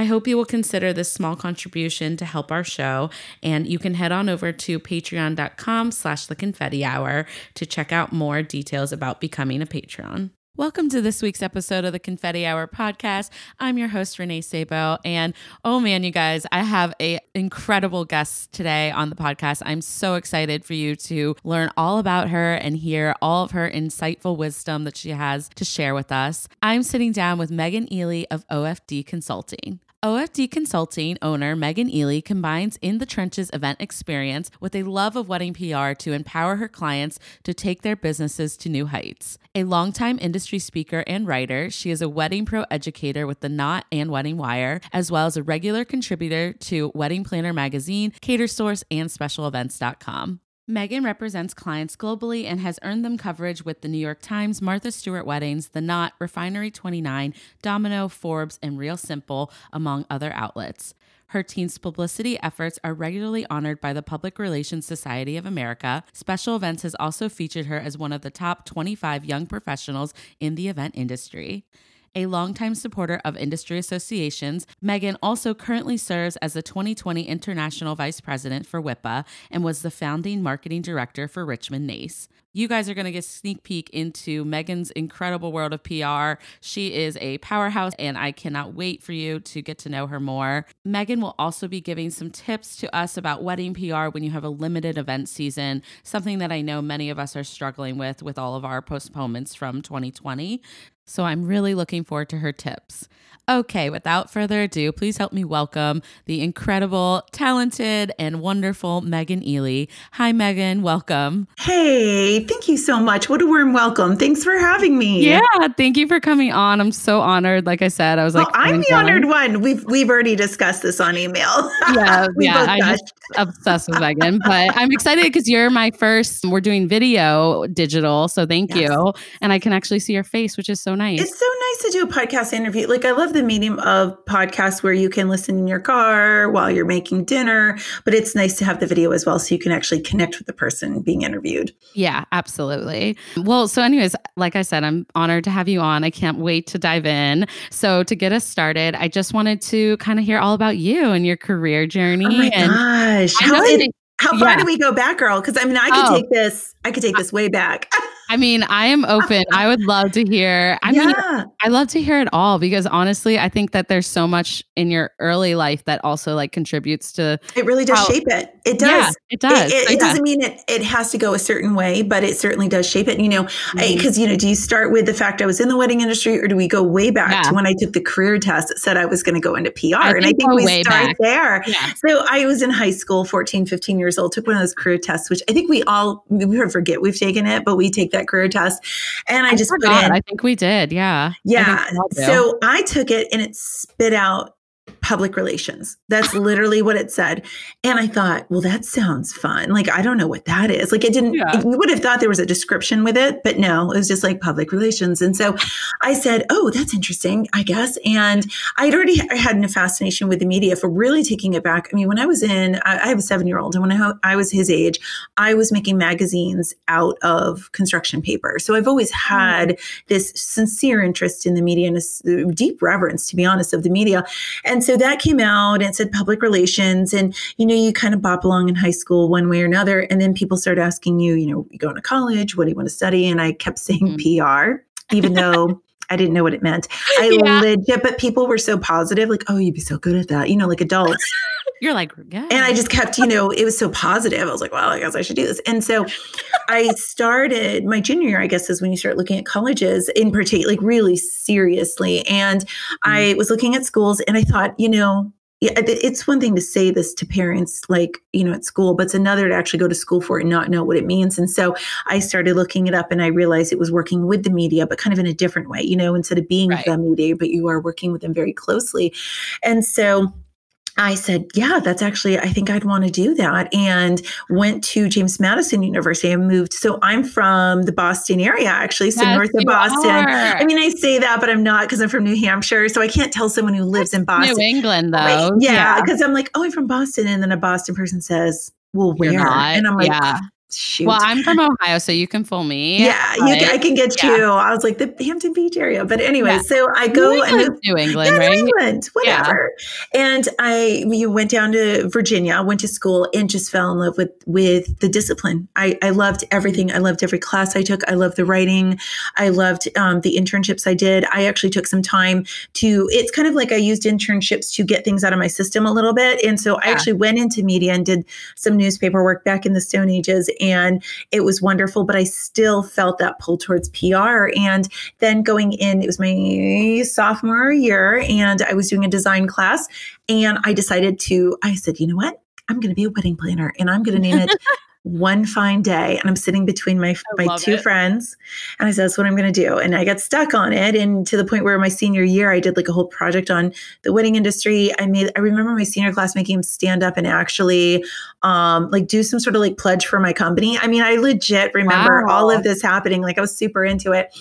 I hope you will consider this small contribution to help our show, and you can head on over to patreon.com slash the confetti hour to check out more details about becoming a patron. Welcome to this week's episode of the Confetti Hour podcast. I'm your host Renee Sabo and oh man you guys, I have a incredible guest today on the podcast. I'm so excited for you to learn all about her and hear all of her insightful wisdom that she has to share with us. I'm sitting down with Meghan Ely of OFD Consulting. OFD Consulting owner Meghan Ely combines in the trenches event experience with a love of wedding PR to empower her clients to take their businesses to new heights. A longtime industry speaker and writer, she is a WeddingPro educator with The Knot and WeddingWire, as well as a regular contributor to Wedding Planner Magazine, Catersource, and SpecialEvents.com. Meghan represents clients globally and has earned them coverage with the New York Times, Martha Stewart Weddings, The Knot, Refinery 29, Domino, Forbes, and Real Simple, among other outlets. Her team's publicity efforts are regularly honored by the Public Relations Society of America. Special Events has also featured her as one of the top 25 young professionals in the event industry. A longtime supporter of industry associations, Meghan also currently serves as the 2020 International Vice President for WIPA and was the founding marketing director for Richmond NACE. You guys are going to get sneak peek into Meghan's incredible world of PR. She is a powerhouse, and I cannot wait for you to get to know her more. Meghan will also be giving some tips to us about wedding PR when you have a limited event season, something that I know many of us are struggling with with all of our postponements from 2020. So I'm really looking forward to her tips. Okay, without further ado, please help me welcome the incredible, talented, and wonderful Meghan Ely. Hi, Meghan. Welcome. Hey, thank you so much. What a warm welcome. Thanks for having me. Yeah, thank you for coming on. I'm so honored. Like I said, I was like, I'm the honored one. We've we've already discussed this on email. Yeah, yeah. I'm just obsessed with Meghan, but I'm excited because you're my first. We're doing video digital, so thank yes. you, and I can actually see your face, which is so nice. It's so nice to do a podcast interview. Like I love the medium of podcasts where you can listen in your car while you're making dinner, but it's nice to have the video as well so you can actually connect with the person being interviewed. Yeah, absolutely. Well, so anyways, like I said, I'm honored to have you on. I can't wait to dive in. So to get us started, I just wanted to kind of hear all about you and your career journey. Oh my gosh. How, it, how far yeah. do we go back, girl? Because I mean, I could oh. take this, I could take this way back. I mean, I am open. I would love to hear. I yeah. mean, I love to hear it all because honestly, I think that there's so much in your early life that also like contributes to. It really does how, shape it. It does. Yeah, it does. It, it, so, it doesn't mean it, it has to go a certain way, but it certainly does shape it. You know, because, mm-hmm. you know, do you start with the fact I was in the wedding industry or do we go way back yeah. to when I took the career test that said I was going to go into PR? I and I think we start back. there. Yeah. So I was in high school, 14, 15 years old, took one of those career tests, which I think we all, we forget we've taken it, but we take that career test and I, I just forgot. put in. I think we did. Yeah. Yeah. I so I took it and it spit out public relations. That's literally what it said. And I thought, well, that sounds fun. Like, I don't know what that is. Like, it didn't, yeah. you would have thought there was a description with it, but no, it was just like public relations. And so I said, oh, that's interesting, I guess. And I'd already had a fascination with the media for really taking it back. I mean, when I was in, I have a seven year old, and when I, I was his age, I was making magazines out of construction paper. So I've always had mm. this sincere interest in the media and a deep reverence, to be honest, of the media. And so that came out and said public relations. And, you know, you kind of bop along in high school one way or another. And then people start asking you, you know, you going to college? What do you want to study? And I kept saying mm-hmm. PR, even though I didn't know what it meant. I yeah. legit, but people were so positive, like, oh, you'd be so good at that, you know, like adults. You're like, yeah. And I just kept, you know, it was so positive. I was like, well, I guess I should do this. And so I started my junior year, I guess, is when you start looking at colleges in particular, like really seriously. And mm-hmm. I was looking at schools and I thought, you know, yeah, it's one thing to say this to parents, like, you know, at school, but it's another to actually go to school for it and not know what it means. And so I started looking it up and I realized it was working with the media, but kind of in a different way, you know, instead of being right. the media, but you are working with them very closely. And so I said, yeah, that's actually, I think I'd want to do that. And went to James Madison University and moved. So I'm from the Boston area, actually. So yes, north of Boston. Are. I mean, I say that, but I'm not because I'm from New Hampshire. So I can't tell someone who lives in Boston. New England, though. Yeah. Because yeah. I'm like, oh, I'm from Boston. And then a Boston person says, well, where? And I'm like, yeah. Shoot. Well, I'm from Ohio, so you can fool me. Yeah, you, I can get yeah. you. I was like the Hampton Beach area, but anyway, yeah. so I go New England, and New England, yeah, right? New England, whatever. And I, you went down to Virginia, I went to school, and just fell in love with with the discipline. I, I loved everything. I loved every class I took. I loved the writing. I loved um, the internships I did. I actually took some time to. It's kind of like I used internships to get things out of my system a little bit, and so I actually went into media and did some newspaper work back in the Stone Ages and it was wonderful, but I still felt that pull towards PR. And then going in, it was my sophomore year, and I was doing a design class, and I decided to, I said, you know what? I'm going to be a wedding planner and I'm going to name it one fine day and I'm sitting between my my two it. friends and I said that's what I'm going to do and I got stuck on it and to the point where my senior year I did like a whole project on the wedding industry I made I remember my senior class making him stand up and actually um like do some sort of like pledge for my company I mean I legit remember wow. all of this happening like I was super into it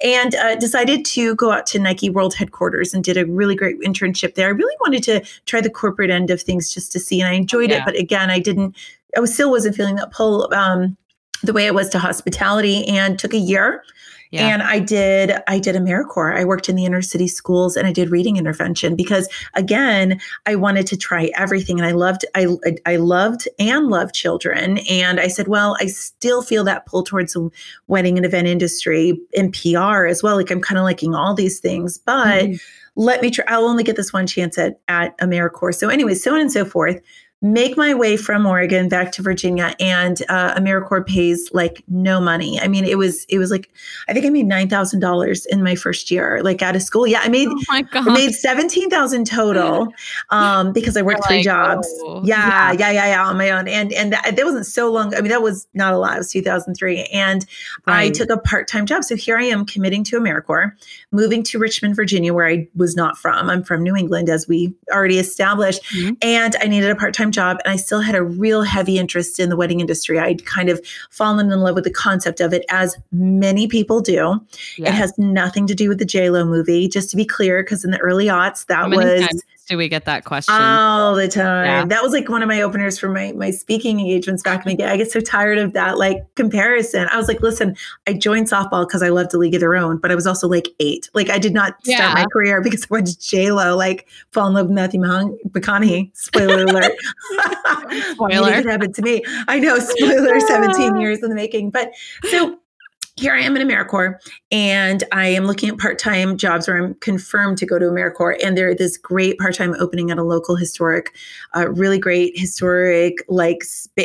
and uh, decided to go out to Nike World headquarters and did a really great internship there I really wanted to try the corporate end of things just to see and I enjoyed yeah. it but again I didn't I was still wasn't feeling that pull um, the way it was to hospitality and took a year. Yeah. And I did I did AmeriCorps. I worked in the inner city schools and I did reading intervention because again, I wanted to try everything and I loved I I loved and loved children and I said, well, I still feel that pull towards the wedding and event industry and PR as well. Like I'm kind of liking all these things, but mm-hmm. let me try I'll only get this one chance at at AmeriCorps. So anyway, so on and so forth make my way from Oregon back to Virginia, and uh, AmeriCorps pays like no money. I mean, it was it was like I think I made nine thousand dollars in my first year, like out of school. Yeah, I made oh. I made seventeen thousand total um, because I worked You're three like, jobs. Oh, yeah, yeah, yeah, yeah, yeah, on my own, and and that, that wasn't so long. I mean, that was not a lot. It was two thousand three, and right. I took a part time job. So here I am committing to AmeriCorps, moving to Richmond, Virginia, where I was not from. I'm from New England, as we already established, mm-hmm. and I needed a part time job and I still had a real heavy interest in the wedding industry. I'd kind of fallen in love with the concept of it, as many people do. Yeah. It has nothing to do with the J Lo movie, just to be clear, because in the early aughts, that was do we get that question all the time? Yeah. That was like one of my openers for my my speaking engagements back in the day. I get so tired of that like comparison. I was like, listen, I joined softball because I loved a league of their own, but I was also like eight. Like I did not yeah. start my career because I to J Lo, like fall in love with Matthew McConaughey. Spoiler alert. spoiler. it happened to me. I know. Spoiler. Seventeen years in the making. But so here I am in AmeriCorps and I am looking at part-time jobs where I'm confirmed to go to AmeriCorps. And there this great part-time opening at a local historic, uh, really great historic, like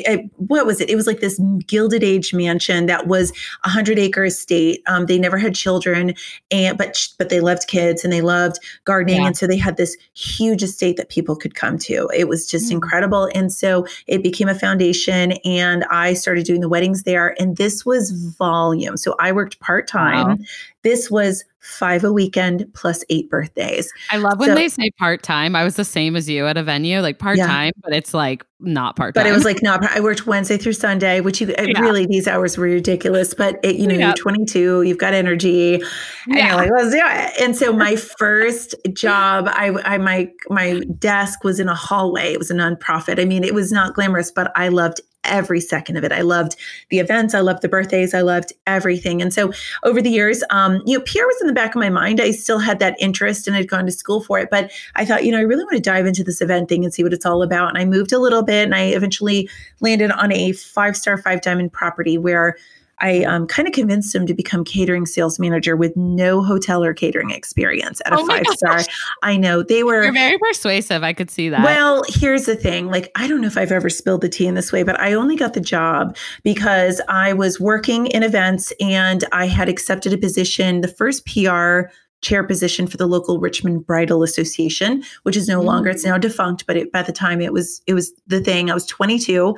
uh, what was it? It was like this Gilded Age mansion that was a hundred acre estate. Um, they never had children, and but but they loved kids and they loved gardening, yeah. and so they had this huge estate that people could come to. It was just mm-hmm. incredible, and so it became a foundation. And I started doing the weddings there, and this was volume. So I worked part time. Wow. This was five a weekend plus eight birthdays. I love when so, they say part time. I was the same as you at a venue, like part time, yeah. but it's like not part time. But it was like not. I worked Wednesday through Sunday, which you yeah. really these hours were ridiculous. But it, you know, yeah. you're 22, you've got energy, and yeah. you're like, let's do it. And so my first job, I, I my my desk was in a hallway. It was a nonprofit. I mean, it was not glamorous, but I loved every second of it. I loved the events, I loved the birthdays, I loved everything. And so over the years, um, you know, PR was in the back of my mind. I still had that interest and I'd gone to school for it. But I thought, you know, I really want to dive into this event thing and see what it's all about. And I moved a little bit and I eventually landed on a five star, five diamond property where I um, kind of convinced him to become catering sales manager with no hotel or catering experience at a oh five star. I know they were You're very persuasive. I could see that. Well, here's the thing. Like, I don't know if I've ever spilled the tea in this way, but I only got the job because I was working in events and I had accepted a position, the first PR chair position for the local Richmond Bridal Association, which is no mm. longer it's now defunct, but it, by the time it was it was the thing. I was 22.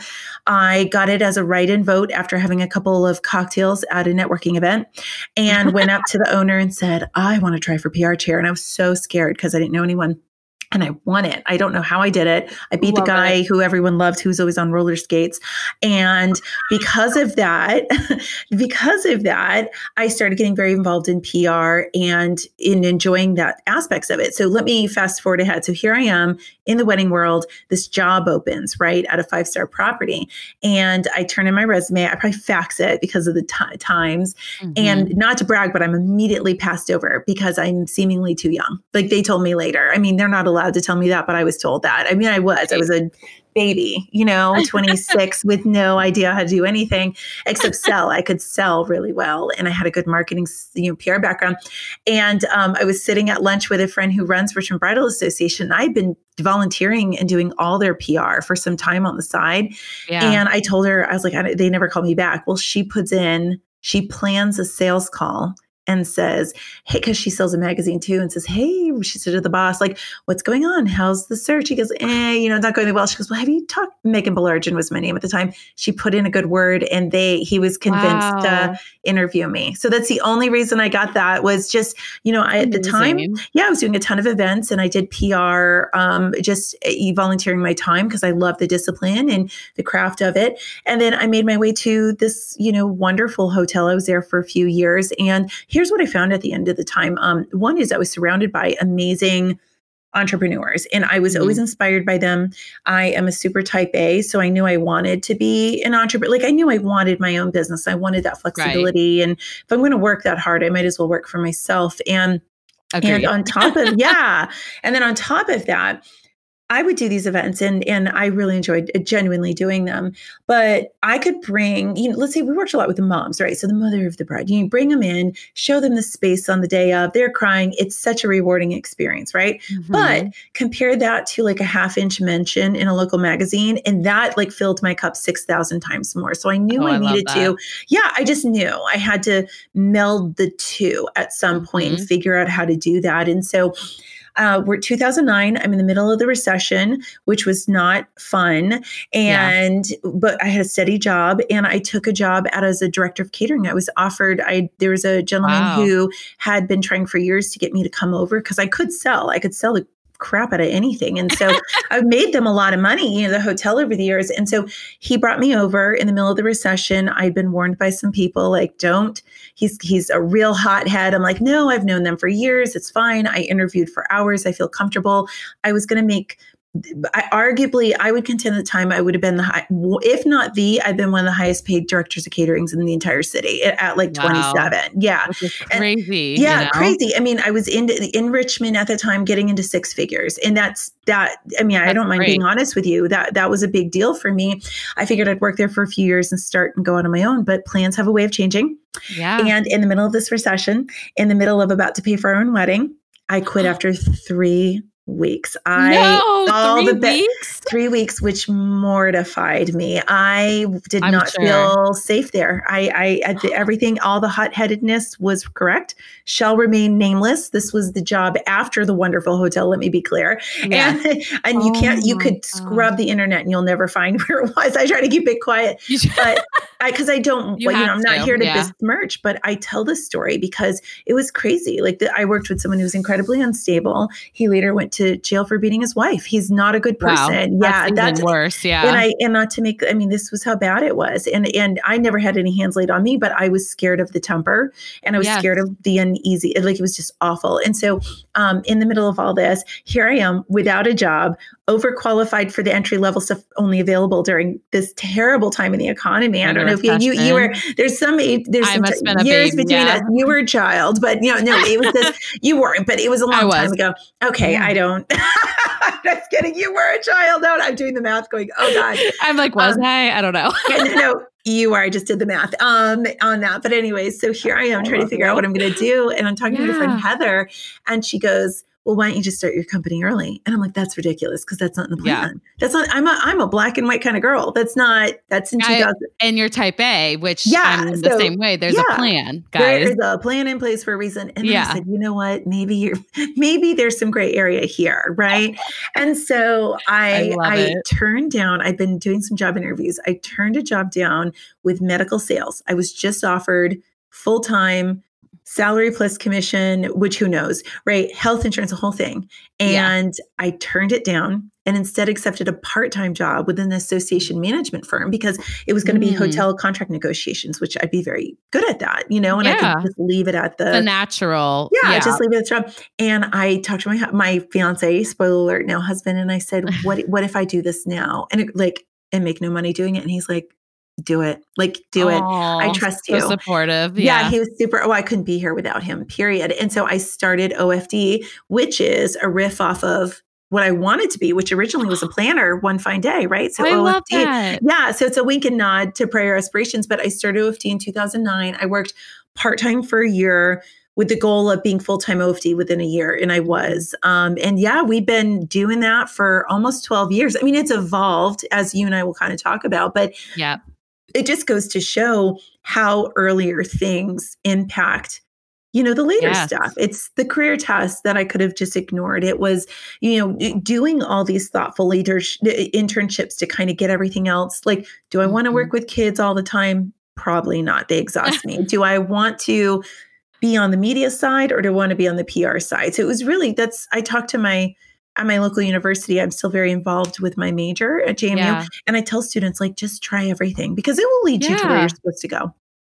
I got it as a write-in vote after having a couple of cocktails at a networking event, and went up to the owner and said, "I want to try for PR chair." And I was so scared because I didn't know anyone and I won it. I don't know how I did it. I beat Love the guy it. who everyone loved, who was always on roller skates. And because of that, because of that, I started getting very involved in PR and in enjoying that aspects of it. So let me fast forward ahead. So here I am in the wedding world. This job opens right at a five star property, and I turn in my resume. I probably fax it because of the t- times, mm-hmm. and not to brag, but I'm immediately passed over because I'm seemingly too young. Like they told me later. I mean, they're not allowed allowed to tell me that, but I was told that. I mean, I was. I was a baby, you know, 26 with no idea how to do anything except sell. I could sell really well, and I had a good marketing, you know, PR background. And um, I was sitting at lunch with a friend who runs Richmond Bridal Association. I'd been volunteering and doing all their PR for some time on the side, yeah. and I told her I was like, they never called me back. Well, she puts in. She plans a sales call and says, Hey, because she sells a magazine too, and says, Hey, she said to the boss, like, what's going on? How's the search? He goes, Eh, you know, not going well. She goes, Well, have you talked? Meghan Balargin was my name at the time. She put in a good word and they he was convinced wow. to interview me. So that's the only reason I got that was just, you know, I at the time, yeah, I was doing a ton of events and I did PR, um, just uh, volunteering my time because I love the discipline and the craft of it. And then I made my way to this, you know, wonderful hotel. I was there for a few years and here's what I found at the end of the time. Um, one is I was surrounded by amazing entrepreneurs and I was mm-hmm. always inspired by them. I am a super type A, so I knew I wanted to be an entrepreneur. Like I knew I wanted my own business. I wanted that flexibility. Right. And if I'm going to work that hard, I might as well work for myself. And Agreed. and on top of yeah, and then on top of that, I would do these events and and I really enjoyed uh, genuinely doing them. But I could bring, you know, let's say we worked a lot with the moms, right? So the mother of the bride, you bring them in, show them the space on the day of, they're crying. It's such a rewarding experience, right? Mm-hmm. But compare that to like a half inch mention in a local magazine, and that like filled my cup 6,000 times more. So I knew oh, I, I needed to, yeah, I just knew I had to meld the two at some mm-hmm. and figure out how to do that. And so uh, we're 2009. I'm in the middle of the recession, which was not fun. And, yeah. but I had a steady job and I took a job out as a director of catering. I was offered, I, there was a gentleman wow. who had been trying for years to get me to come over because I could sell, I could sell the crap out of anything. And so I've made them a lot of money, you know, the hotel over the years. And so he brought me over in the middle of the recession. I'd been warned by some people, like, don't, he's he's a real hothead. I'm like, no, I've known them for years. It's fine. I interviewed for hours. I feel comfortable. I was gonna make I, arguably, I would contend at the time I would have been the high, if not the, I've been one of the highest paid directors of caterings in the entire city at, at like wow. 27. Yeah. crazy. And, yeah, you know? crazy. I mean, I was in, in Richmond at the time getting into six figures. And that's that. I mean, that's I don't mind great. being honest with you. That, that was a big deal for me. I figured I'd work there for a few years and start and go out on my own, but plans have a way of changing. Yeah. And in the middle of this recession, in the middle of about to pay for our own wedding, I quit after three weeks. I no, all three the be- weeks? three weeks, which mortified me. I did I'm not sure. feel safe there. I, I, I oh. everything, all the hot headedness was correct. Shall remain nameless. This was the job after the wonderful hotel. Let me be clear. Yeah. And, and oh you can't. You oh could scrub the internet and you'll never find where it was. I try to keep it quiet, but I, because I, don't. You, well, you know, I'm not to. here to yeah. besmirch, but I tell this story because it was crazy. Like the, I worked with someone who was incredibly unstable. He later went to jail for beating his wife. He's not a good person. Wow, yeah, that's, that's worse. Yeah, and I and not to make. I mean, this was how bad it was, and and I never had any hands laid on me, but I was scared of the temper, and I was yes. scared of the uneasy. Like it was just awful. And so, um, in the middle of all this, here I am without a job, overqualified for the entry level stuff only available during this terrible time in the economy. I don't know if you, you, you were there's some there's some t- years between yeah. us. You were a child, but you know no, it was this you weren't, but it was a long time ago. Okay, I don't. I'm just kidding. You were a child. No, I'm doing the math going, oh God. I'm like, was um, I? I don't know. no, no, you are. I just did the math um, on that. But anyways, so here I am I trying to figure out what I'm going to do. And I'm talking yeah. to my friend Heather, and she goes, well, why don't you just start your company early? And I'm like, that's ridiculous because that's not in the plan. Yeah. That's not, I'm a, I'm a black and white kind of girl. That's not, that's in 2000. And you're type A, which yeah, I'm so, the same way. There's yeah, a plan, guys. There's a plan in place for a reason. And yeah. I said, you know what? Maybe you're, maybe there's some gray area here. Right. and so I, I, I turned down, I've been doing some job interviews. I turned a job down with medical sales. I was just offered full time salary plus commission, which who knows, right? Health insurance, the whole thing. And yeah. I turned it down and instead accepted a part-time job with an association management firm because it was going to be mm. hotel contract negotiations, which I'd be very good at that, you know, and yeah. I could just leave it at the, the natural. Yeah, yeah, just leave it at the job. And I talked to my my fiance, spoiler alert, now husband, and I said, "What what if I do this now?" And it, like and make no money doing it. And he's like, do it. Like, do it. I trust you. So supportive. Yeah. yeah. he was super. Oh, I couldn't be here without him, period. And so I started OFD, which is a riff off of what I wanted to be, which originally was a planner one fine day, right? So I OFD, love that. Yeah. So it's a wink and nod to prayer aspirations. But I started OFD in 2009. I worked part time for a year with the goal of being full time OFD within a year. And I was. Um, and yeah, we've been doing that for almost 12 years. I mean, it's evolved, as you and I will kind of talk about, but yeah it just goes to show how earlier things impact you know the later yes. stuff. It's the career test that i could have just ignored. It was you know doing all these thoughtful leadership internships to kind of get everything else. Like do i want to mm-hmm. work with kids all the time? Probably not. They exhaust me. Do i want to be on the media side or do i want to be on the pr side? So it was really that's i talked to my at my local university, I'm still very involved with my major at JMU. Yeah. And I tell students, like, just try everything because it will lead yeah. you to where you're supposed to go.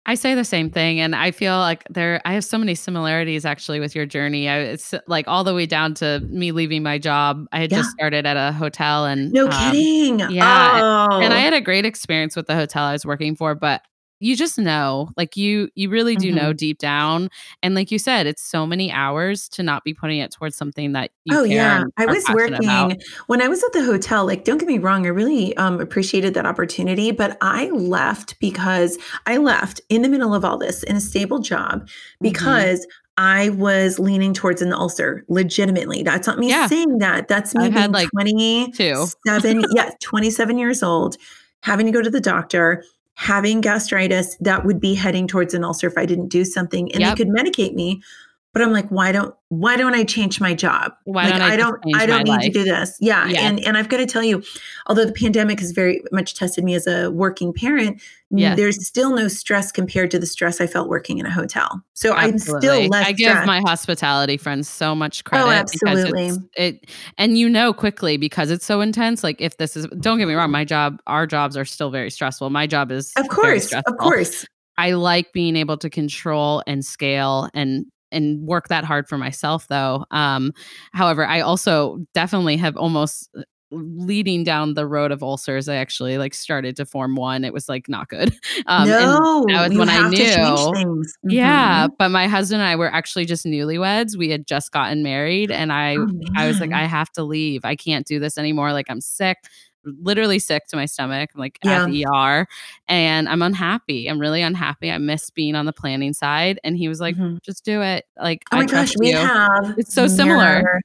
I say the same thing. And I feel like there, I have so many similarities actually with your journey. I, it's like all the way down to me leaving my job. I had yeah. just started at a hotel and no um, kidding. Yeah. Oh. And I had a great experience with the hotel I was working for, but you just know like you you really do mm-hmm. know deep down and like you said it's so many hours to not be putting it towards something that you oh yeah i was working about. when i was at the hotel like don't get me wrong i really um, appreciated that opportunity but i left because i left in the middle of all this in a stable job mm-hmm. because mm-hmm. I was leaning towards an ulcer legitimately. That's not me yeah. saying that. That's me I've being like 27, yeah, 27 years old, having to go to the doctor having gastritis that would be heading towards an ulcer if I didn't do something and yep. they could medicate me. But I'm like, why don't why don't I change my job? Why like, don't I, I don't I don't need life? to do this. Yeah. And and I've got to tell you, although the pandemic has very much tested me as a working parent, yes. there's still no stress compared to the stress I felt working in a hotel. So absolutely. I'm still less. I give stressed. my hospitality friends so much oh, credit. Oh, absolutely. it and you know quickly because it's so intense. Like if this is don't get me wrong, my job, our jobs are still very stressful. My job is of course, of course. I like being able to control and scale and and work that hard for myself though um however i also definitely have almost uh, leading down the road of ulcers i actually like started to form one it was like not good um no, that was when i knew mm-hmm. yeah but my husband and i were actually just newlyweds we had just gotten married and i oh, i was like i have to leave i can't do this anymore like i'm sick literally sick to my stomach. I'm like yeah. at the ER and I'm unhappy. I'm really unhappy. I miss being on the planning side. And he was like, mm-hmm. just do it. Like, oh my gosh, we you. have. It's so similar.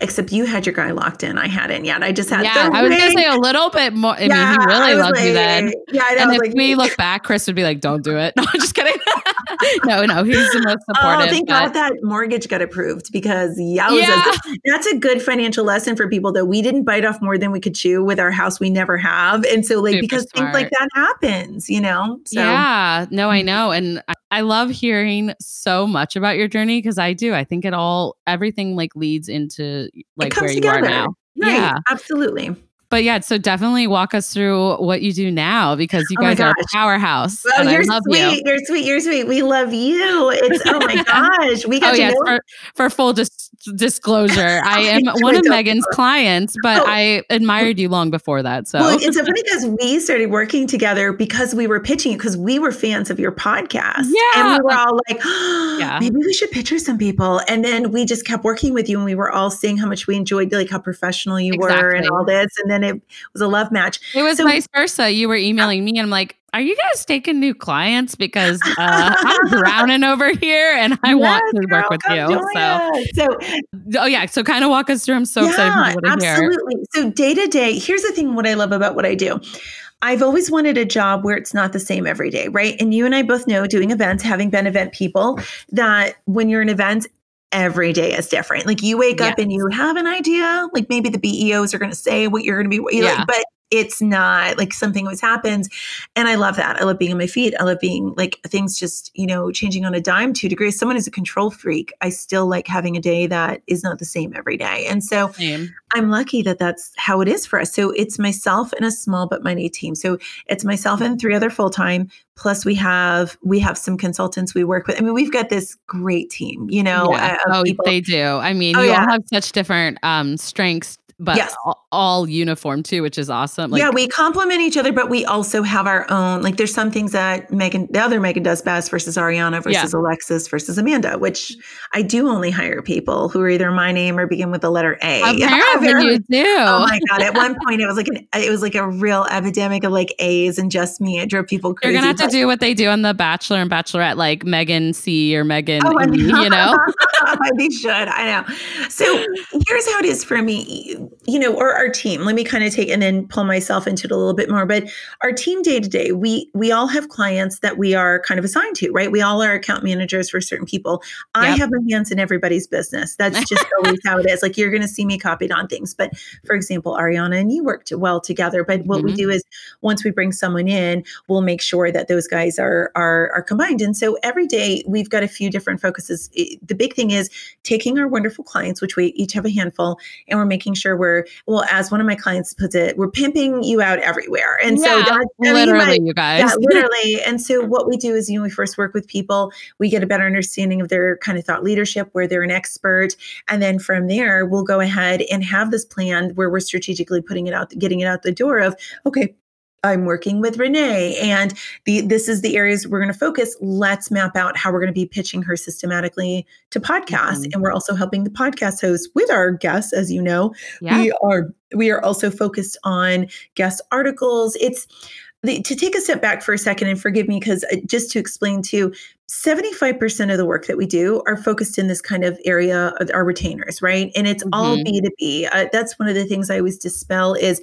Except you had your guy locked in. I hadn't yet. I just had. Yeah, I was gonna say a little bit more. I yeah, mean, he really loved like, you then. Yeah, I know. And if like, we look back, Chris would be like, "Don't do it." No, I'm just kidding. no, no, he's the most oh, supportive. Oh, thank but... God that mortgage got approved because yowzas, yeah. that's a good financial lesson for people that we didn't bite off more than we could chew with our house. We never have, and so like Super because smart. things like that happens, you know. So. Yeah, no, I mm-hmm. know, and I love hearing so much about your journey because I do. I think it all everything like leads into like where together. you are now. Right, yeah, absolutely. But yeah, so definitely walk us through what you do now because you oh guys are a powerhouse. Well, you're sweet. You. are sweet. You're sweet. We love you. It's oh my gosh. We oh got oh, yes, for, for, full dis- disclosure, I am one of Meghan's clients, but oh. I admired you long before that. So well, it's so funny because we started working together because we were pitching because we were fans of your podcast. Yeah. And we were all like, oh, yeah. maybe we should picture some people. And then we just kept working with you and we were all seeing how much we enjoyed like how professional you exactly. were and all this. And then it was a love match. It was so, vice versa. You were emailing me and I'm like, are you guys taking new clients? Because uh, I'm drowning over here and I yes, want to work with you. So, so, oh yeah. So kind of walk us through. I'm so yeah, excited hear. Absolutely. So day to day, here's the thing. What I love about what I do. I've always wanted a job where it's not the same every day, right? And you and I both know doing events, having been event people, that when you're in events, every day is different. Like you wake yes. up and you have an idea, like maybe the BEOs are going to say what you're going to be, yeah. like, but it's not like something always happens. And I love that. I love being on my feet. I love being like things just, you know, changing on a dime two degrees. Someone is a control freak. I still like having a day that is not the same every day. And so same. I'm lucky that that's how it is for us. So it's myself and a small but mighty team. So it's myself and three other full time. Plus we have we have some consultants we work with. I mean, we've got this great team. You know, yeah. oh, people. they do. I mean, oh, you yeah. all have such different um, strengths but yes. all, all, uniform too, which is awesome. Like, yeah, we complement each other, but we also have our own. Like, there's some things that Megan, the other Megan does best versus Ariana versus yeah. Alexis versus Amanda, which I do only hire people who are either my name or begin with the letter A. Apparently, you do. Oh my god! At one point, it was like an, it was like a real epidemic of like A's and just me. It drove people crazy. You're gonna have to do what they do on The Bachelor and Bachelorette, like Megan C or Megan, oh, e, you know. they should. I know. So here's how it is for me you know, or our team. Let me kind of take and then pull myself into it a little bit more. But our team day to day, we we all have clients that we are kind of assigned to, right? We all are account managers for certain people. Yep. I have my hands in everybody's business. That's just always how it is. Like you're going to see me copied on things. But for example, Ariana and you worked well together. But what mm-hmm. we do is once we bring someone in, we'll make sure that those guys are are are combined. And so every day we've got a few different focuses. The big thing is taking our wonderful clients, which we each have a handful, and we're making sure we're well, as one of my clients puts it, we're pimping you out everywhere. And yeah, so that's literally, mean, you guys. Yeah, literally. and so what we do is, you know, we first work with people, we get a better understanding of their kind of thought leadership, where they're an expert. And then from there, we'll go ahead and have this plan where we're strategically putting it out, getting it out the door of, okay, I'm working with Renee, and the this is the areas we're going to focus. Let's map out how we're going to be pitching her systematically to podcasts, mm-hmm. and we're also helping the podcast hosts with our guests. As you know, yeah. we are we are also focused on guest articles. It's the, to take a step back for a second and forgive me because uh, just to explain to 75% of the work that we do are focused in this kind of area of our retainers right and it's mm-hmm. all b2b uh, that's one of the things i always dispel is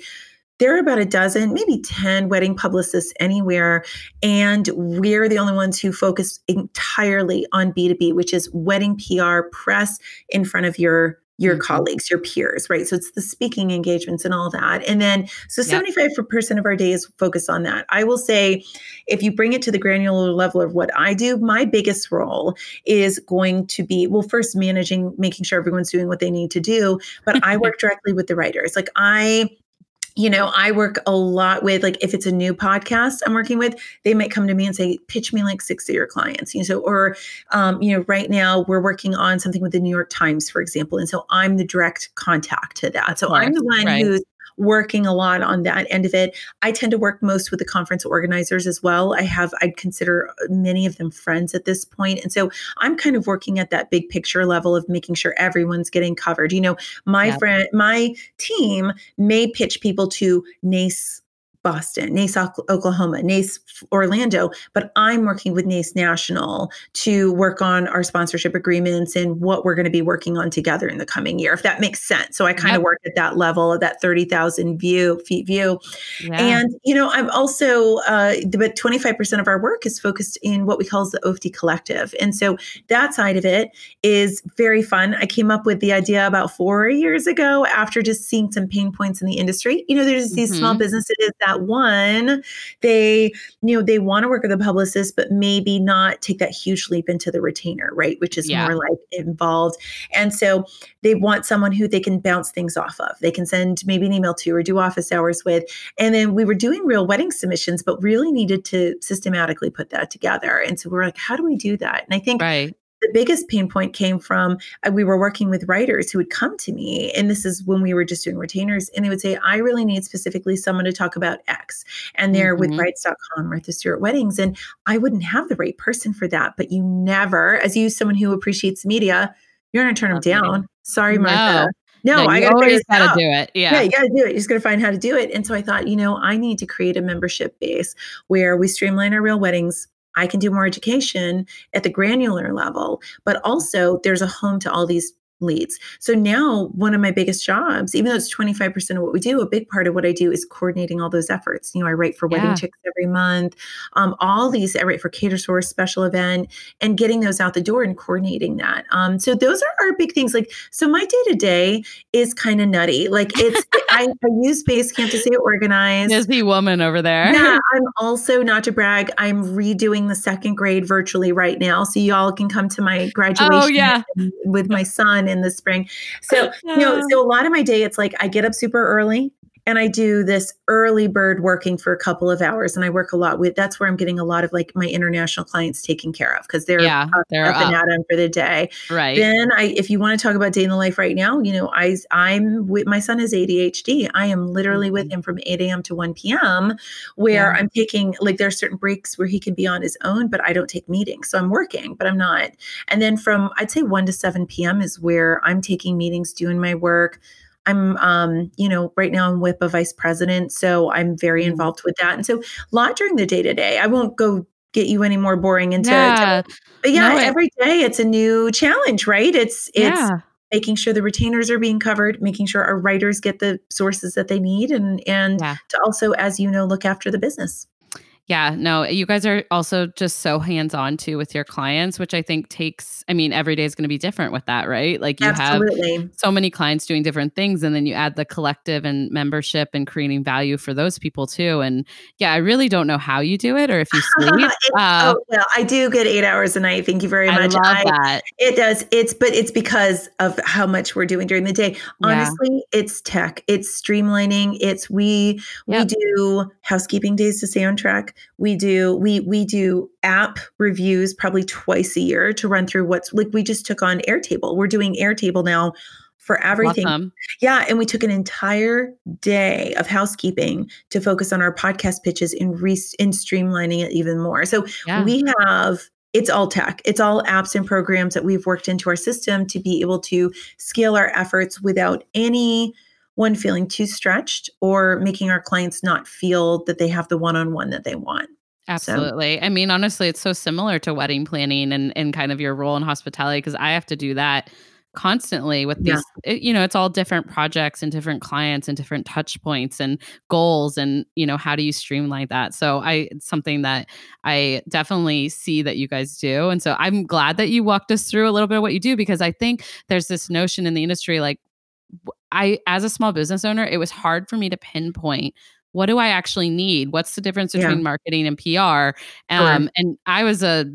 there are about a dozen, maybe 10 wedding publicists anywhere. And we're the only ones who focus entirely on B2B, which is wedding PR press in front of your your mm-hmm. colleagues, your peers, right? So it's the speaking engagements and all that. And then, so yep. 75% of our day is focused on that. I will say, if you bring it to the granular level of what I do, my biggest role is going to be, well, first managing, making sure everyone's doing what they need to do. But I work directly with the writers. Like I you know, I work a lot with like if it's a new podcast I'm working with, they might come to me and say, pitch me like six of your clients. You know, so or um, you know, right now we're working on something with the New York Times, for example. And so I'm the direct contact to that. So I'm the one right. who's working a lot on that end of it. I tend to work most with the conference organizers as well. I have, I'd consider uh, many of them friends at this point. And so I'm kind of working at that big picture level of making sure everyone's getting covered. You know, my friend, my team may pitch people to NACE Boston, NACE, Oklahoma, NACE, Orlando, but I'm working with NACE National to work on our sponsorship agreements and what we're going to be working on together in the coming year, if that makes sense. So I kind yep. of work at that level of that 30,000 view feet view. Yeah. And, you know, I'm also, uh, but 25% of our work is focused in what we call the OFD collective. And so that side of it is very fun. I came up with the idea about four years ago after just seeing some pain points in the industry. You know, there's these mm-hmm. small businesses that that one, they, you know, they want to work with a publicist, but maybe not take that huge leap into the retainer, right? Which is Yeah. more like involved. And so they want someone who they can bounce things off of. They can send maybe an email to or do office hours with. And then we were doing real wedding submissions, but really needed to systematically put that together. And so we're like, how do we do that? And I think Right. The biggest pain point came from uh, we were working with writers who would come to me and this is when we were just doing retainers and they would say i really need specifically someone to talk about x and they're with Mhm. brides.com martha stewart weddings and i wouldn't have the right person for that but you never as you someone who appreciates media you're going to turn them down sorry No. martha no, No, i got to always got to do it. yeah, Yeah. you got to do it. You just to find how to do it. And so I thought, you know, I need to create a membership base where we streamline our real weddings. I can do more education at the granular level, but also there's a home to all these leads. So now one of my biggest jobs, even though it's 25% of what we do, a big part of what I do is coordinating all those efforts. You know, I write for Wedding Yeah. Chicks every month, um, all these, I write for Catersource special event and getting those out the door and coordinating that. Um, so those are our big things. Like, so my day to day is kind of nutty. Like it's, I, I use Basecamp to stay organized. Busy woman over there. Yeah, I'm also not to brag. I'm redoing the second grade virtually right now, so y'all can come to my graduation Oh, yeah. with my son in the spring. So you know, so a lot of my day, it's like I get up super early and I do this early bird working for a couple of hours, and I work a lot with. That's where I'm getting a lot of like my international clients taken care of because they're Yeah, up, they're up and up. at 'em for the day. right. Then I, if you want to talk about day in the life right now, you know, I, I'm with my son is ADHD. I am literally with him from 8 a.m. to 1 p.m. where Mm-hmm. Yeah. I'm taking like there are certain breaks where he can be on his own, but I don't take meetings. So I'm working, but I'm not. And then from I'd say 1 to 7 p.m. is where I'm taking meetings, doing my work. I'm, um, you know, right now I'm WIPA vice president, so I'm very Mhm. involved with that. And so a lot during the day to day. I won't go get you any more boring into yeah. but yeah, No, it- every day it's a new challenge, right? It's it's yeah. making sure the retainers are being covered, making sure our writers get the sources that they need, and and Yeah. to also, as you know, look after the business. Yeah, no, you guys are also just so hands on too with your clients, which I think takes, I mean, every day is going to be different with that, right? Like you have so many clients doing different things, and then you add the collective and membership and creating value for those people too. And yeah, I really don't know how you do it or if you sleep. Uh, oh well, I do get eight hours a night. Thank you very much. I love I- that. It does. It's but it's because of how much we're doing during the day. Yeah. Honestly, it's tech. It's streamlining. It's we we do housekeeping days to stay on track. We do we we do app reviews probably twice a year to run through what's like we just took on Airtable. We're doing Airtable now for everything. Awesome. Yeah, and we took an entire day of housekeeping to focus on our podcast pitches and re- and streamlining it even more. So Yeah. we have it's all tech. It's all apps and programs that we've worked into our system to be able to scale our efforts without any one feeling too stretched or making our clients not feel that they have the one-on-one that they want. Absolutely. I mean, honestly, it's so similar to wedding planning and, and kind of your role in hospitality because I have to do that constantly with Yeah. these, it- you know, it's all different projects and different clients and different touch points and goals. And, you know, how do you streamline that? So I, it's something that I definitely see that you guys do. And so I'm glad that you walked us through a little bit of what you do because I think there's this notion in the industry like, I, as a small business owner, it was hard for me to pinpoint what do I actually need? What's the difference Yeah. between marketing and PR? Um, and I was a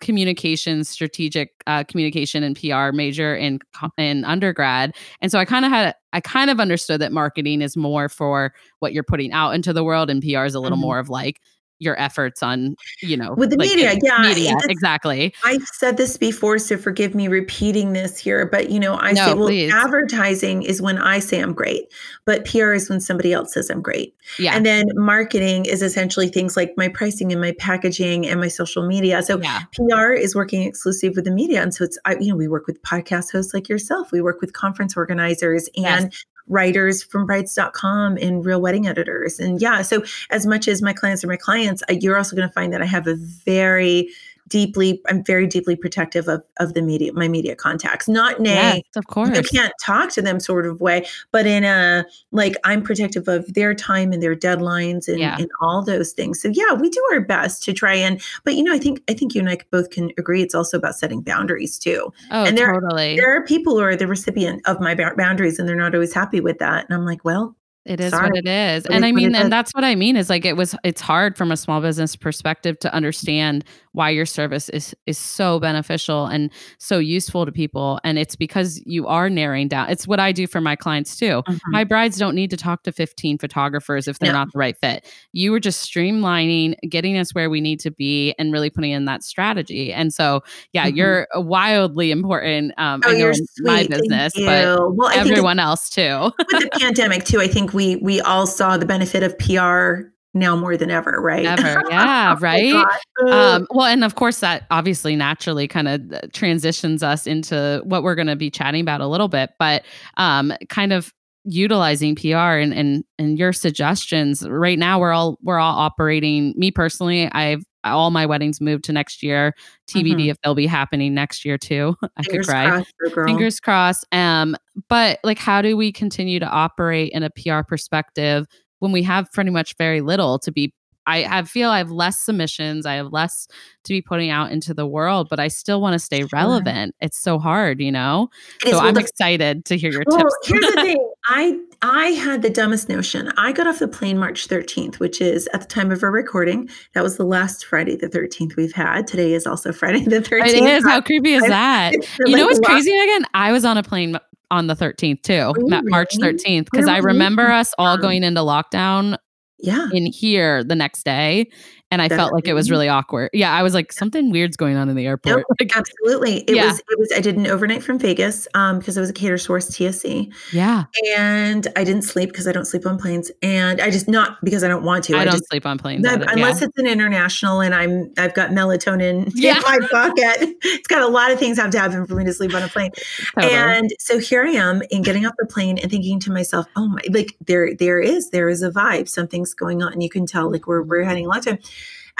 communication, strategic uh, communication and PR major in in undergrad, and so I kind of had I kind of understood that marketing is more for what you're putting out into the world, and PR is a little Mhm. more of like your efforts on you know With the like, media, yeah, media it's- exactly. I've said this before, so forgive me repeating this here, but you know, I No, say, well, please. advertising is when I say I'm great, but PR is when somebody else says I'm great. Yeah, And then marketing is essentially things like my pricing and my packaging and my social media. So yeah, PR is working exclusive with the media. And so it's, I, you know, we work with podcast hosts like yourself. We work with conference organizers and writers from brides.com and real wedding editors. And yeah, so as much as my clients are my clients, you're also going to find that I have a very deeply, I'm very deeply protective of, of the media, my media contacts, not nay, yes, of you course. can't talk to them sort of way, but in a like I'm protective of their time and their deadlines and, Yeah. and all those things. So yeah, we do our best to try and but you know, I think I think you and I both can agree it's also about setting boundaries too. Oh, and there- totally. There are people who are the recipient of my boundaries and they're not always happy with that. And I'm like, well, It is Sorry. what it is. It and is I mean, and that's what I mean is like it was it's hard from a small business perspective to understand why your service is is so beneficial and so useful to people. And it's because you are narrowing down. It's what I do for my clients too. Mm-hmm. My brides don't need to talk to 15 photographers if they're yeah. not the right fit. You were just streamlining, getting us where we need to be and really putting in that strategy. And so yeah, mm-hmm. you're wildly important um oh, in my business, but well, everyone else too. with the pandemic too, I think we we all saw the benefit of PR now more than ever, right? Ever, yeah, oh right. um, well, and of course, that obviously naturally kind of transitions us into what we're going to be chatting about a little bit, but um, kind of utilizing PR and and and your suggestions. Right now, we're all we're all operating. Me personally, I've all my weddings moved to next year. TBD mm-hmm. if they'll be happening next year too. I Fingers could cry. Crossed, Fingers crossed. Um, but like, how do we continue to operate in a PR perspective when we have pretty much very little to be I, I feel I have less submissions. I have less to be putting out into the world, but I still want to stay sure. relevant. It's so hard, you know? It so I'm the, excited to hear your well, tips. here's the thing. I I had the dumbest notion. I got off the plane March 13th, which is at the time of our recording. That was the last Friday the 13th we've had. Today is also Friday the 13th. It is. How creepy is that? you know what's crazy, Meghan? I was on a plane on the 13th too, really? March 13th, because I remember us all going into lockdown yeah. in here the next day and I felt like it was really awkward. Yeah, I was like, something weird's going on in the airport. Nope, absolutely. It yeah. was it was I did an overnight from Vegas um because it was a Catersource TSC. Yeah. And I didn't sleep because I don't sleep on planes. And I just not because I don't want to. I, I don't just, sleep on planes. No, unless yeah. it's an international and I'm I've got melatonin yeah. in my pocket. it's got a lot of things have to happen for me to sleep on a plane. Totally. And so here I am in getting off the plane and thinking to myself, oh my like there there is there is a vibe. Something's going on. And you can tell like we're we're having a lot of time.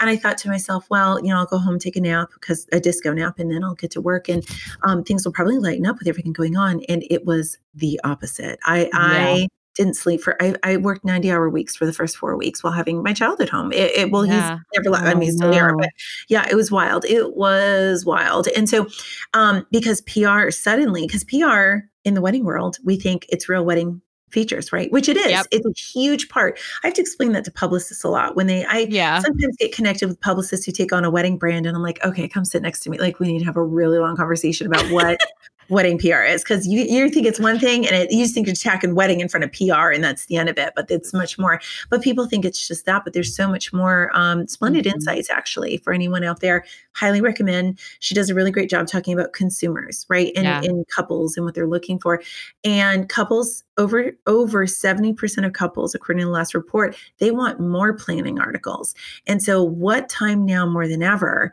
And I thought to myself, well, you know, I'll go home, take a nap because a disco nap, and then I'll get to work and um, things will probably lighten up with everything going on. And it was the opposite. I, yeah. I, didn't sleep for I, I, worked 90 hour weeks for the first four weeks while having my child at home it, it well yeah. he's never oh, I mean he's still no. there but yeah it was wild it was wild and so um because PR suddenly because PR in the wedding world we think it's real wedding features, right? Which it is. Yep. It's a huge part. I have to explain that to publicists a lot when they I yeah. sometimes get connected with publicists who take on a wedding brand and I'm like, okay, come sit next to me. Like we need to have a really long conversation about what wedding PR is because you, you think it's one thing and it, you just think you're attacking wedding in front of PR and that's the end of it, but it's much more. But people think it's just that, but there's so much more um, splendid mm-hmm. insights actually for anyone out there. Highly recommend. She does a really great job talking about consumers, right? And yeah. in couples and what they're looking for. And couples over over 70% of couples, according to the last report, they want more planning articles. And so what time now more than ever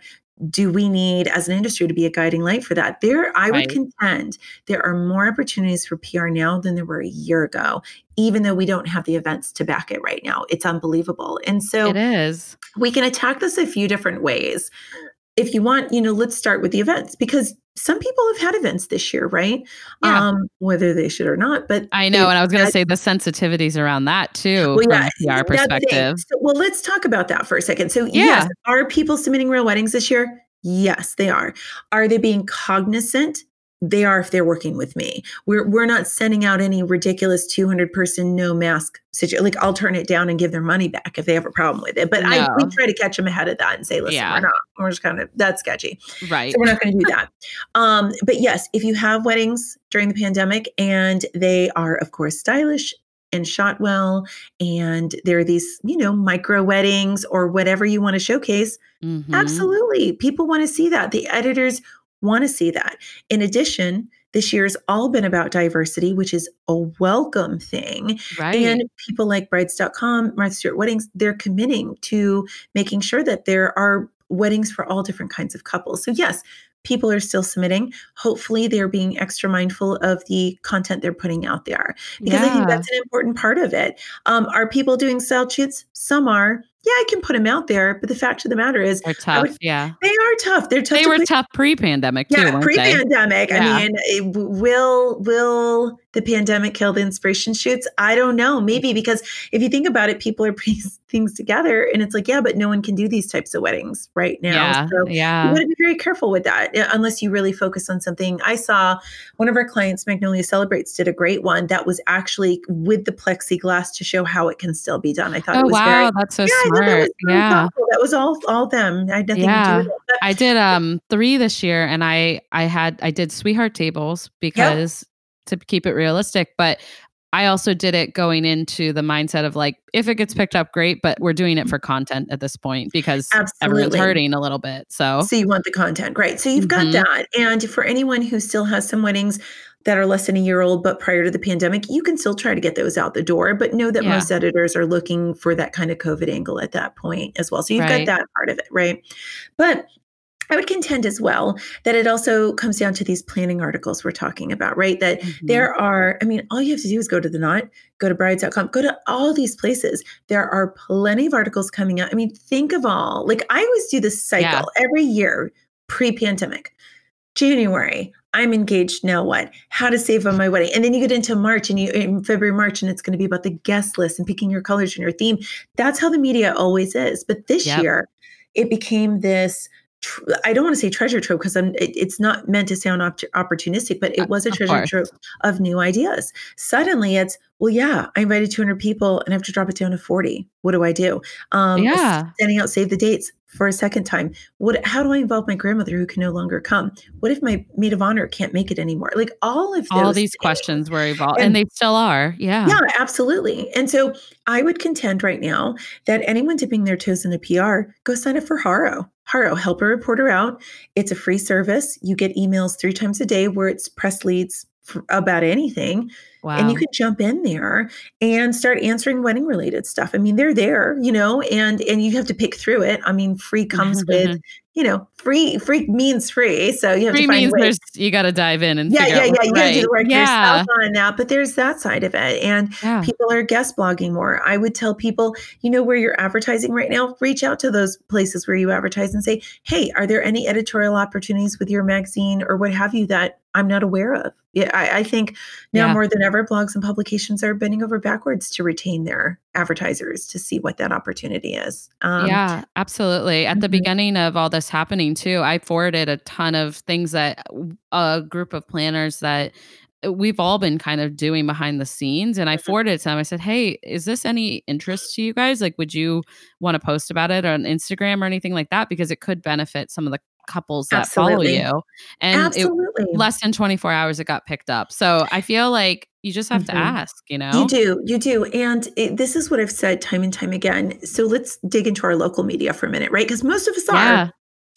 do we need as an industry to be a guiding light for that? There i right. would contend there are more opportunities for pr now than there were a year ago even though we don't have the events to back it right now. It's unbelievable. And so it is. we can attack this a few different ways. If you want you know let's start with the events because some people have had events this year, right? Yeah. Um, whether they should or not. But I know, and I was going to say the sensitivities around that too, well, from yeah, a PR perspective. So, well, let's talk about that for a second. So, yeah. yes, are people submitting real weddings this year? Yes, they are. Are they being cognizant they are if they're working with me. We're we're not sending out any ridiculous 200 person no mask situation. Like I'll turn it down and give their money back if they have a problem with it. But no. I we try to catch them ahead of that and say, listen, yeah. we're not. We're just kind of that's sketchy. Right. So we're not going to do that. um, but yes, if you have weddings during the pandemic and they are of course stylish and shot well and there are these you know micro weddings or whatever you want to showcase mm-hmm. absolutely people want to see that the editors want to see that. In addition, this year's all been about diversity, which is a welcome thing. Right. And people like brides.com, Martha Stewart Weddings, they're committing to making sure that there are weddings for all different kinds of couples. So, yes, people are still submitting. Hopefully, they're being extra mindful of the content they're putting out there because yeah. I think that's an important part of it. Um, are people doing style shoots? Some are yeah, I can put them out there, but the fact of the matter is, they're tough. Would, yeah, they are tough. They're tough. They were tough pre-pandemic too. Yeah, pre-pandemic. I mean, it, will will the pandemic killed the inspiration shoots? I don't know. Maybe because if you think about it, people are putting things together and it's like, yeah, but no one can do these types of weddings right now. Yeah. So yeah. you want to be very careful with that unless you really focus on something. I saw one of our clients, Magnolia Celebrates, did a great one that was actually with the plexiglass to show how it can still be done. I thought oh, it was wow, very, that's so yeah, smart. That was, yeah. Thoughtful. that was all all them. I had nothing yeah. to do with it. I did um three this year and I I had I did sweetheart tables because yep to keep it realistic. But I also did it going into the mindset of like, if it gets picked up, great, but we're doing it for content at this point because Absolutely. everyone's hurting a little bit. So, so you want the content, right? So you've mm-hmm. got that. And for anyone who still has some weddings that are less than a year old, but prior to the pandemic, you can still try to get those out the door. But know that yeah. most editors are looking for that kind of COVID angle at that point as well. So you've right. got that part of it, right? But I would contend as well that it also comes down to these planning articles we're talking about, right? That mm-hmm. there are, I mean, all you have to do is go to the knot, go to brides.com, go to all these places. There are plenty of articles coming out. I mean, think of all, like I always do this cycle yeah. every year pre pandemic. January, I'm engaged. Now what? How to save on my wedding. And then you get into March and you in February, March, and it's going to be about the guest list and picking your colors and your theme. That's how the media always is. But this yep. year, it became this I don't want to say treasure trove because I'm. It, it's not meant to sound op- opportunistic, but it was a treasure trove of new ideas. Suddenly, it's well, yeah, I invited 200 people and I have to drop it down to 40. What do I do? Um, yeah, sending out save the dates for a second time. What? How do I involve my grandmother who can no longer come? What if my maid of honor can't make it anymore? Like all of all these things. questions were evolved, and, and, they still are. Yeah, yeah, absolutely. And so I would contend right now that anyone dipping their toes in a PR, go sign up for Haro. Haro, help a reporter out. It's a free service. You get emails three times a day where it's press leads about anything. Wow. And you can jump in there and start answering wedding related stuff. I mean, they're there, you know, and and you have to pick through it. I mean, free comes with you know, free free means free. So you have free to find ways. you got to dive in and yeah, yeah, yeah. You got to do the work yeah. yourself on that. But there's that side of it, and yeah. people are guest blogging more. I would tell people, you know, where you're advertising right now, reach out to those places where you advertise and say, hey, are there any editorial opportunities with your magazine or what have you that I'm not aware of? Yeah, I, I think now yeah. more than ever, blogs and publications are bending over backwards to retain their advertisers to see what that opportunity is. Um, yeah, absolutely. At mm-hmm. the beginning of all this happening, too, I forwarded a ton of things that a group of planners that we've all been kind of doing behind the scenes and i mm-hmm. forwarded it to them i said hey is this any interest to you guys like would you want to post about it on instagram or anything like that because it could benefit some of the couples that Absolutely. follow you and it, less than 24 hours it got picked up so i feel like you just have mm-hmm. to ask, you know? You do, you do. And it, this is what I've said time and time again. So let's dig into our local media for a minute, right? Because most of us yeah. are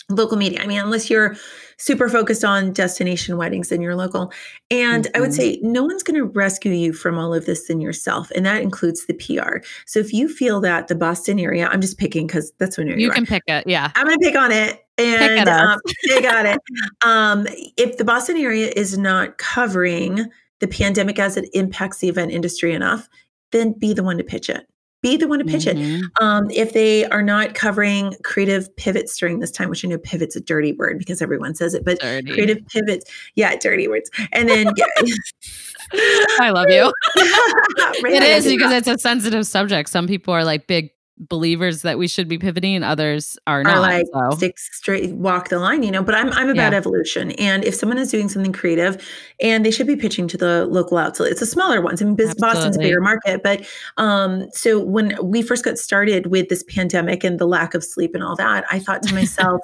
local media. I mean, unless you're super focused on destination weddings in your local. And mm-hmm. I would mm-hmm. say no one's going to rescue you from all of this in yourself. And that includes the PR. So if you feel that the Boston area, I'm just picking because that's when you're you can pick it. Yeah. I'm going to pick on it. And pick um, on it. Um, if the Boston area is not covering the pandemic as it impacts the event industry enough, then be the one to pitch it. Be the one to pitch mm-hmm. it. Um, if they are not covering creative pivots during this time, which I know pivot's a dirty word because everyone says it, but dirty. creative pivots, yeah, dirty words. And then I love you. it is because it's a sensitive subject. Some people are like big believers that we should be pivoting others are, are not like so. stick straight walk the line you know but i'm i'm about yeah. evolution and if someone is doing something creative and they should be pitching to the local outlet it's a smaller ones i mean Absolutely. boston's a bigger market but um so when we first got started with this pandemic and the lack of sleep and all that i thought to myself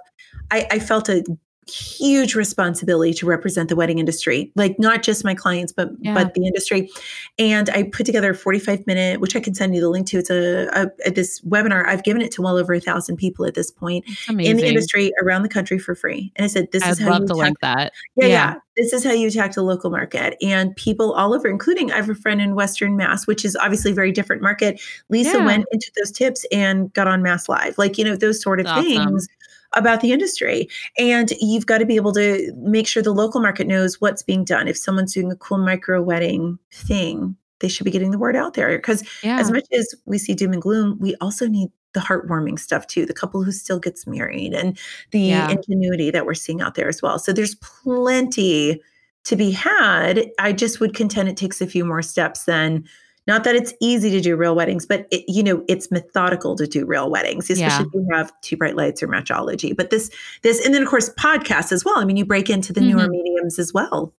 I, I felt a huge responsibility to represent the wedding industry like not just my clients but yeah. but the industry. And i put together a 45 minute which i can send you the link to. It's a, a, a this webinar i've given it to well over a thousand people at this point in the industry around the country for free. And i said this I'd is how love you to link that. Yeah, yeah, yeah. This is how you attack the local market. And people all over including i have a friend in western mass which is obviously a very different market. Lisa yeah. went into those tips and got on MassLive. Like you know those sort of That's things awesome about the industry. And you've got to be able to make sure the local market knows what's being done. If someone's doing a cool micro wedding thing, they should be getting the word out there. Because yeah. as much as we see doom and gloom, we also need the heartwarming stuff too the couple who still gets married and the yeah. ingenuity that we're seeing out there as well so there's plenty to be had. I just would contend it takes a few more steps than not that it's easy to do real weddings, but it, you know, it's methodical to do real weddings, especially yeah. if you have two bright lights or matchology. But this, this, and then of course podcasts as well. I mean, you break into the mm-hmm. newer mediums as well.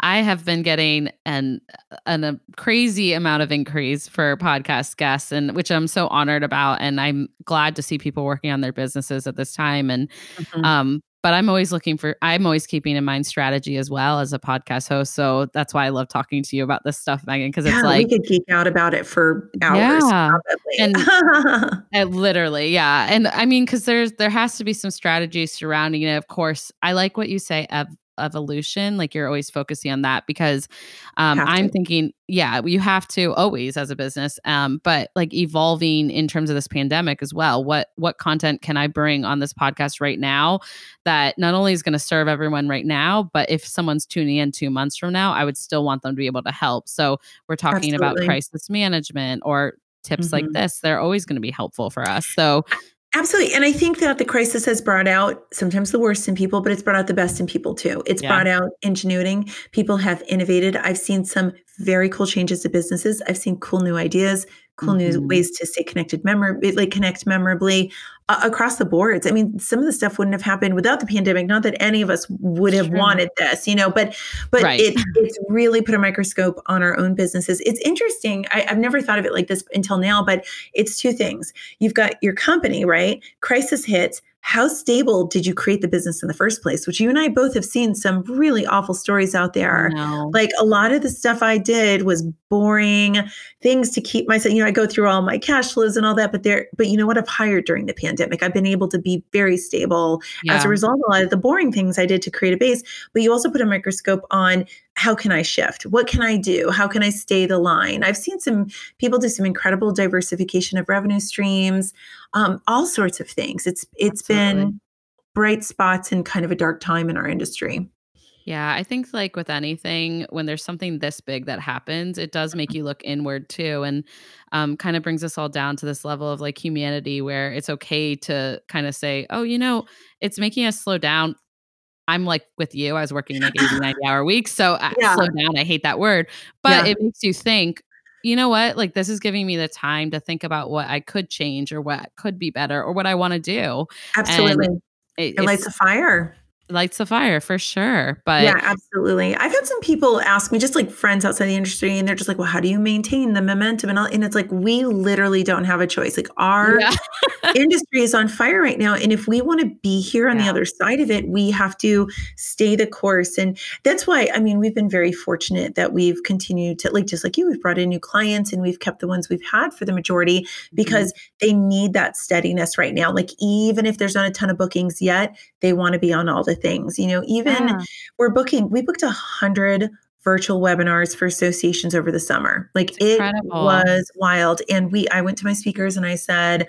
I have been getting an, an a crazy amount of inquiries for podcast guests, and which I'm so honored about, and I'm glad to see people working on their businesses at this time. And mm-hmm. um, but I'm always looking for, I'm always keeping in mind strategy as well as a podcast host. So that's why I love talking to you about this stuff, Meghan, because it's yeah, like we could geek out about it for hours. Yeah. And, and uh, literally, yeah. And I mean, because there's, there has to be some strategy surrounding it. Of course, I like what you say, Ev, evolution like you're always focusing on that because um i'm thinking yeah you have to always as a business um but like evolving in terms of this pandemic as well what what content can i bring on this podcast right now that not only is going to serve everyone right now but if someone's tuning in 2 months from now i would still want them to be able to help so we're talking Absolutely. about crisis management or tips mm-hmm. like this they're always going to be helpful for us so Absolutely. And I think that the crisis has brought out sometimes the worst in people, but it's brought out the best in people too. It's yeah. brought out ingenuity. People have innovated. I've seen some very cool changes to businesses. I've seen cool new ideas, cool mm-hmm. new ways to stay connected, memorably, like connect memorably uh, across the boards. I mean, some of the stuff wouldn't have happened without the pandemic. Not that any of us would have wanted this, you know, but but right. it, it's really put a microscope on our own businesses. It's interesting. I, I've never thought of it like this until now, but it's two things. You've got your company, right? Crisis hits how stable did you create the business in the first place? Which you and I both have seen some really awful stories out there. No. Like a lot of the stuff I did was boring things to keep myself, you know, I go through all my cash flows and all that, but there, but you know what? I've hired during the pandemic. I've been able to be very stable yeah. as a result of a lot of the boring things I did to create a base. But you also put a microscope on how can I shift? What can I do? How can I stay the line? I've seen some people do some incredible diversification of revenue streams, um, all sorts of things. It's it's Absolutely. been bright spots in kind of a dark time in our industry. Yeah, I think like with anything, when there's something this big that happens, it does make you look inward too, and um, kind of brings us all down to this level of like humanity, where it's okay to kind of say, "Oh, you know, it's making us slow down." I'm like with you. I was working like 80, 90 hour weeks. So uh, yeah. slow down. I hate that word, but yeah. it makes you think, you know what? Like this is giving me the time to think about what I could change or what could be better or what I want to do. Absolutely. It, it lights a fire lights a fire for sure. But yeah, absolutely. I've had some people ask me, just like friends outside the industry, and they're just like, "Well, how do you maintain the momentum?" And all, and it's like we literally don't have a choice. Like our yeah. industry is on fire right now, and if we want to be here on yeah. the other side of it, we have to stay the course. And that's why I mean, we've been very fortunate that we've continued to like just like you, we've brought in new clients, and we've kept the ones we've had for the majority mm-hmm. because mm-hmm. they need that steadiness right now. Like even if there's not a ton of bookings yet, they want to be on all the things. You know, even yeah. we're booking, we booked a hundred virtual webinars for associations over the summer. Like it was wild. And we I went to my speakers and I said,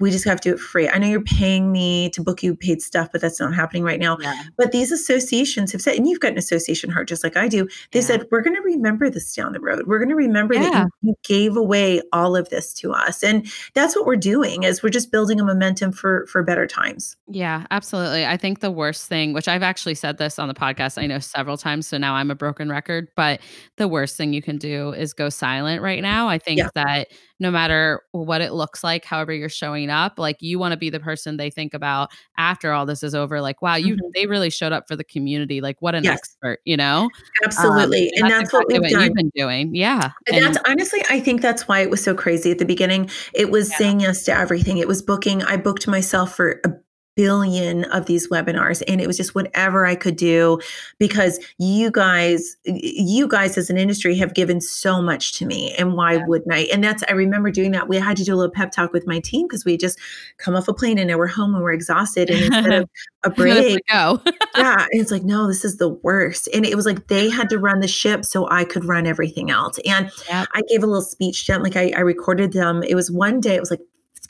we just have to do it for free. I know you're paying me to book you paid stuff, but that's not happening right now. Yeah. But these associations have said, and you've got an association heart just like I do. They yeah. said, we're going to remember this down the road. We're going to remember yeah. that you, you, gave away all of this to us. And that's what we're doing is we're just building a momentum for, for better times. Yeah, absolutely. I think the worst thing, which I've actually said this on the podcast, I know several times. So now I'm a broken record, but the worst thing you can do is go silent right now. I think that no matter what it looks like, however you're showing up, like you want to be the person they think about after all this is over. Like, wow, you mm-hmm. they really showed up for the community. Like, what an yes. expert, you know? Absolutely, um, and that's, that's exactly what, what you've been doing. Yeah, and, and, that's honestly, I think that's why it was so crazy at the beginning. It was yeah. saying yes to everything. It was booking. I booked myself for a billion of these webinars and it was just whatever I could do because you guys you guys as an industry have given so much to me and why yeah. wouldn't I? And that's I remember doing that. We had to do a little pep talk with my team because we just come off a plane and now we're home and we're exhausted and instead of a break oh. go yeah and it's like no this is the worst. And it was like they had to run the ship so I could run everything else and yep. I gave a little speech to them like I, I recorded them. It was one day it was like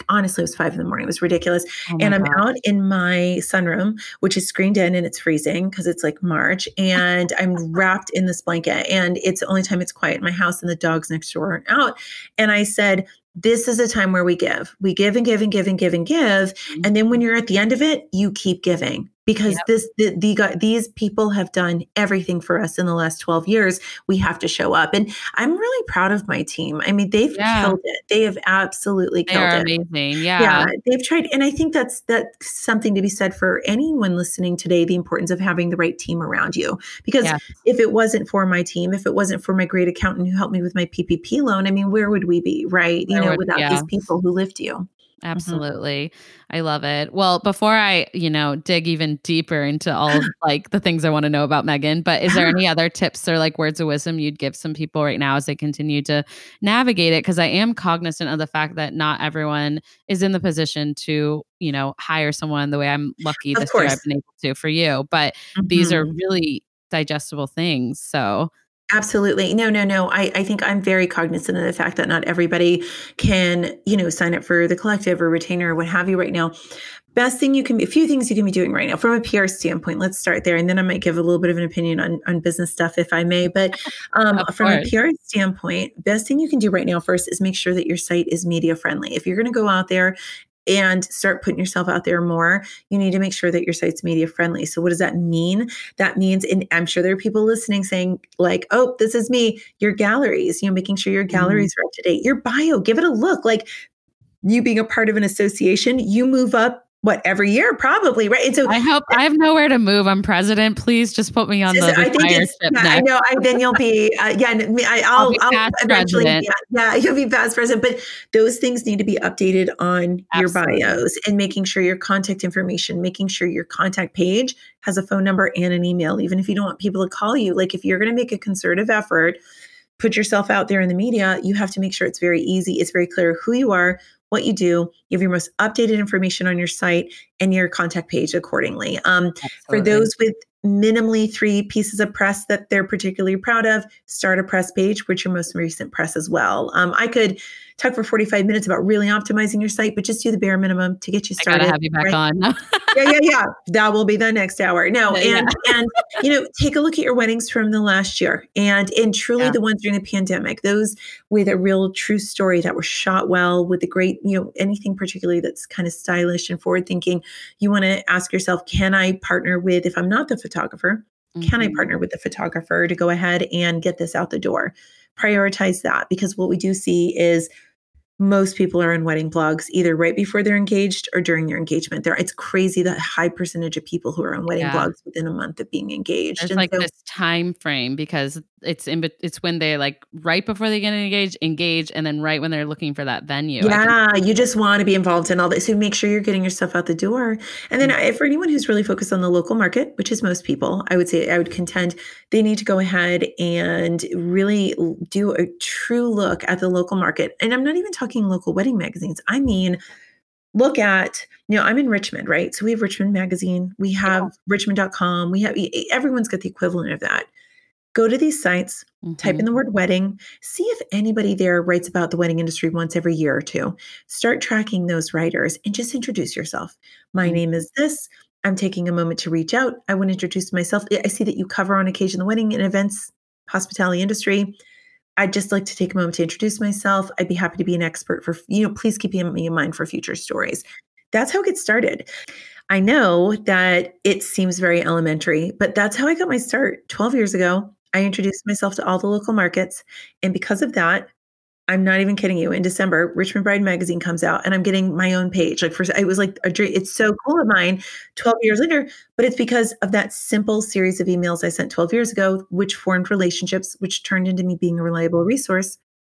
honestly, it was five in the morning. It was ridiculous. Oh and I'm God. out in my sunroom, which is screened in and it's freezing because it's like March. And I'm wrapped in this blanket. And it's the only time it's quiet in my house and the dogs next door aren't out. And I said, this is a time where we give. We give and give and give and give and give. Mm-hmm. And then when you're at the end of it, you keep giving because yep. this the, the these people have done everything for us in the last 12 years we have to show up and i'm really proud of my team i mean they've yeah. killed it they have absolutely killed They're it amazing yeah yeah they've tried and i think that's that's something to be said for anyone listening today the importance of having the right team around you because yes. if it wasn't for my team if it wasn't for my great accountant who helped me with my ppp loan i mean where would we be right you know would, without yeah. these people who lift you. Absolutely. Mm-hmm. I love it. Well, before I, you know, dig even deeper into all of like the things I want to know about Meghan, but is there any other tips or like words of wisdom you'd give some people right now as they continue to navigate it? Because I am cognizant of the fact that not everyone is in the position to, you know, hire someone the way I'm lucky this year I've been able to for you. But mm-hmm. these are mm-hmm. really digestible things. So Absolutely. No, no, no. I, I think I'm very cognizant of the fact that not everybody can, you know, sign up for the collective or retainer or what have you right now. Best thing you can be, a few things you can be doing right now from a PR standpoint. Let's start there. And then I might give a little bit of an opinion on, on business stuff if I may. But um, from a PR standpoint, best thing you can do right now first is make sure that your site is media friendly. If you're going to go out there and start putting yourself out there more, you need to make sure that your site's media friendly. So, what does that mean? That means, and I'm sure there are people listening saying, like, oh, this is me, your galleries, you know, making sure your mm-hmm. galleries mm-hmm. are up to date, your bio, give it a look. Like, you being a part of an association, you move up what every year? Probably right? And so i hope i have nowhere to move. I'm president. Please just put me on the i think it's, yeah, i know I, then you'll be uh, yeah I, will I'll, I'll eventually yeah, yeah, you'll be past president. But those things need to be updated on Absolutely. your bios and making sure your contact information making sure your contact page has a phone number and an email even if you don't want people to call you. Like if you're going to make a concerted effort put yourself out there in the media you have to make sure it's very easy. It's very clear who you are what you do. You have your most updated information on your site and your contact page accordingly. Um, for those with minimally three pieces of press that they're particularly proud of, start a press page with your most recent press as well. Um, I could talk for 45 minutes about really optimizing your site, but just do the bare minimum to get you started. I gotta have you back right? on. yeah, yeah, yeah. That will be the next hour. No, and yeah. and you know, take a look at your weddings from the last year, and and truly yeah. the ones during the pandemic, those with a real true story that were shot well, with the great, you know, anything particularly that's kind of stylish and forward thinking. You want to ask yourself, can I partner with if I'm not the photographer? Mm-hmm. Can I mm-hmm. partner with the photographer to go ahead and get this out the door? Prioritize that because what we do see is most people are in wedding blogs either right before they're engaged or during their engagement. There, it's crazy the high percentage of people who are on wedding yeah. blogs within a month of being engaged. It's like so, this time frame because it's in it's when they like right before they get engaged, engage, and then right when they're looking for that venue. Yeah, you just want to be involved in all this. So make sure you're getting your stuff out the door. And then mm-hmm. for anyone who's really focused on the local market, which is most people, I would say I would contend they need to go ahead and really do a true look at the local market. And I'm not even talking local wedding magazines. I mean look at you know i'm in richmond right so we have richmond magazine we have yeah. richmond.com we have everyone's got the equivalent of that go to these sites, mm-hmm. type in mm-hmm. the word wedding, see if anybody there writes about the wedding industry once every year or two. Start tracking those writers and just introduce yourself. My mm-hmm. name is this. I'm taking a moment to reach out. I want to introduce myself. I see that you cover on occasion the wedding and events, hospitality industry. I'd just like to take a moment to introduce myself. I'd be happy to be an expert for, you know, please keep me in mind for future stories. That's how it gets started. I know that it seems very elementary, but that's how I got my start 12 years ago. I introduced myself to all the local markets. And because of that, I'm not even kidding you. In December, Richmond Bride magazine comes out, and I'm getting my own page. Like first, it was like a dream. It's so cool of mine. 12 years later, but it's because of that simple series of emails I sent 12 years ago, which formed relationships, which turned into me being a reliable resource,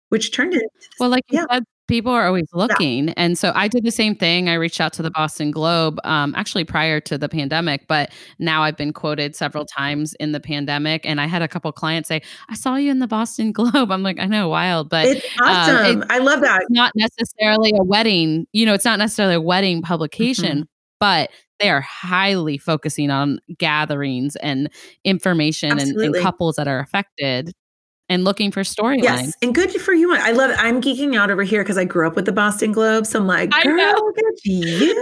which turned into well, like you yeah. said, people are always looking yeah. and so i did the same thing. I reached out to the boston globe um, actually prior to the pandemic but now i've been quoted several times in the pandemic and i had a couple clients say i saw you in the boston globe. I'm like i know wild but it's awesome um, it, i love that. not necessarily a wedding you know it's not necessarily a wedding publication mm-hmm. but they are highly focusing on gatherings and information and, and, couples that are affected and looking for storylines. Yes, and good for you. I love. It. I'm geeking out over here because I grew up with the Boston Globe, so I'm like, girl, at you.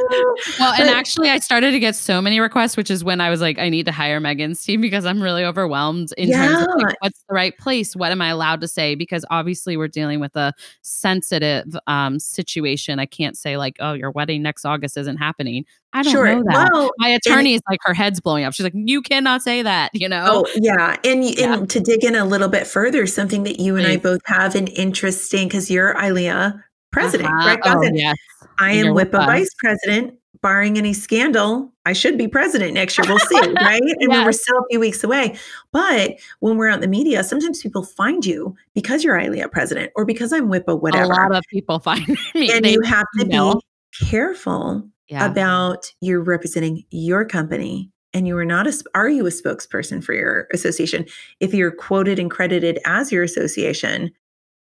Well, but, and actually, I started to get so many requests, which is when I was like, I need to hire Meghan's team because I'm really overwhelmed in yeah. terms of like, what's the right place, what am I allowed to say? Because obviously, we're dealing with a sensitive um, situation. I can't say like, oh, your wedding next August isn't happening. I don't sure. know that. Well, My attorney is like her head's blowing up. She's like, you cannot say that, you know? Oh, yeah. And, yeah. and to dig in a little bit further, something that you and I both have an interesting because you're ILEA president, uh-huh. right? Oh, yes. I am WIPA vice president. Barring any scandal, I should be president next year. We'll see, right? And yes. we're still a few weeks away. But when we're out in the media, sometimes people find you because you're ILEA president or because I'm WIPA, whatever. A lot of people find me. And they, you have to know. be careful yeah. about you're representing your company and you are not a are you a spokesperson for your association? If you're quoted and credited as your association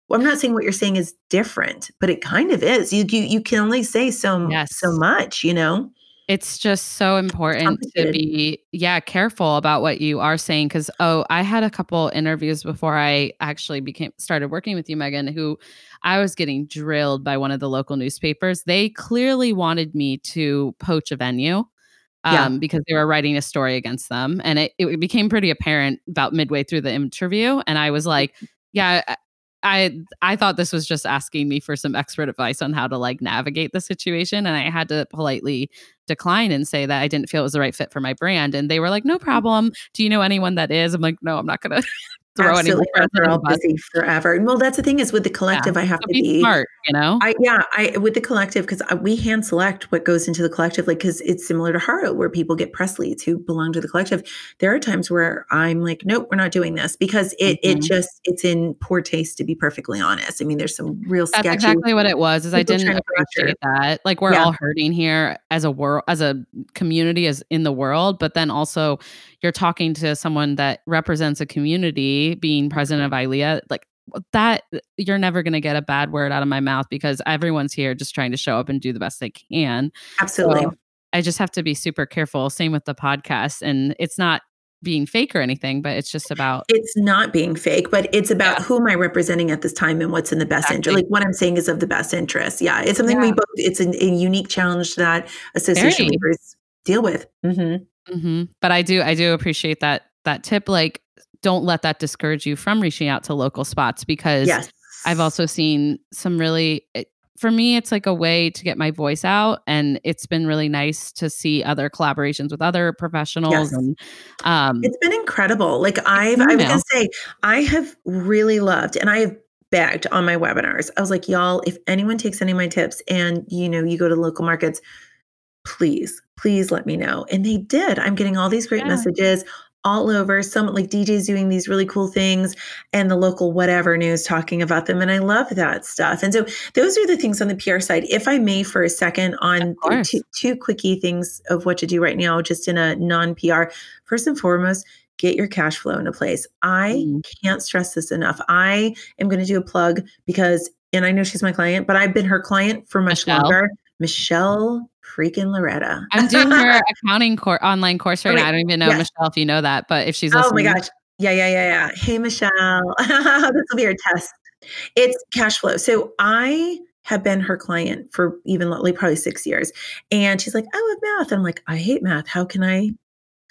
well, i'm not saying what you're saying is different but it kind of is. You you, you can only say so yes. so much you know? It's just so important to be yeah careful about what you are saying because oh i had a couple interviews before i actually became started working with you meghan who i was getting drilled by one of the local newspapers. They clearly wanted me to poach a venue um, yeah. because they were writing a story against them and it, it became pretty apparent about midway through the interview and i was like yeah I I thought this was just asking me for some expert advice on how to like navigate the situation and I had to politely decline and say that I didn't feel it was the right fit for my brand and they were like no mm. problem do you know anyone that is I'm like no I'm not going to throw Absolutely. any they're all busy forever. Well, that's the thing is with the collective, yeah. I have so to be, be, smart, you know? I, yeah, I, with the collective, cause we hand select what goes into the collective, like, cause it's similar to Haro where people get press leads who belong to the collective. There are times where I'm like, nope, we're not doing this because it, mm-hmm. it just, it's in poor taste to be perfectly honest. I mean, there's some real That's sketchy. exactly what it was is I didn't appreciate that. Like we're yeah. all hurting here as a world, as a community, as in the world, but then also you're talking to someone that represents a community being president of ILEA, like that you're never going to get a bad word out of my mouth because everyone's here just trying to show up and do the best they can. Absolutely. So I just have to be super careful. Same with the podcast. And it's not being fake or anything, but it's just about it's not being fake, but it's about yeah. who am I representing at this time and what's in the best exactly. interest. Like what I'm saying is of the best interest. Yeah, it's something yeah. we both. It's a, a, unique challenge that association Very. leaders deal with. Mm-hmm. Mm-hmm. But I do, I do appreciate that that tip. Like, don't let that discourage you from reaching out to local spots because yes. I've also seen some really. It, for me, it's like a way to get my voice out, and it's been really nice to see other collaborations with other professionals. Yes. And um, it's been incredible. Like I've, I was gonna say, I have really loved, and I have begged on my webinars. I was like, y'all, if anyone takes any of my tips, and you know, you go to local markets, please, please let me know. And they did. I'm getting all these great yeah. messages all over. Some like DJs doing these really cool things and the local whatever news talking about them. And I love that stuff. And so those are the things on the PR side. If I may, for a second, on two, two quickie things of what to do right now, just in a non PR. First and foremost, get your cash flow into place. I mm. can't stress this enough. I am going to do a plug because, and I know she's my client, but I've been her client for much Michelle. longer. Michelle freaking Loretta. I'm doing her accounting course online course right oh, now. I don't even know yes. Michelle if you know that, but if she's listening. Oh my gosh. Yeah, yeah, yeah, yeah. Hey Michelle. this will be your test. It's cash flow. So I have been her client for even like probably six years. And she's like, I love math. And I'm like, I hate math. How can I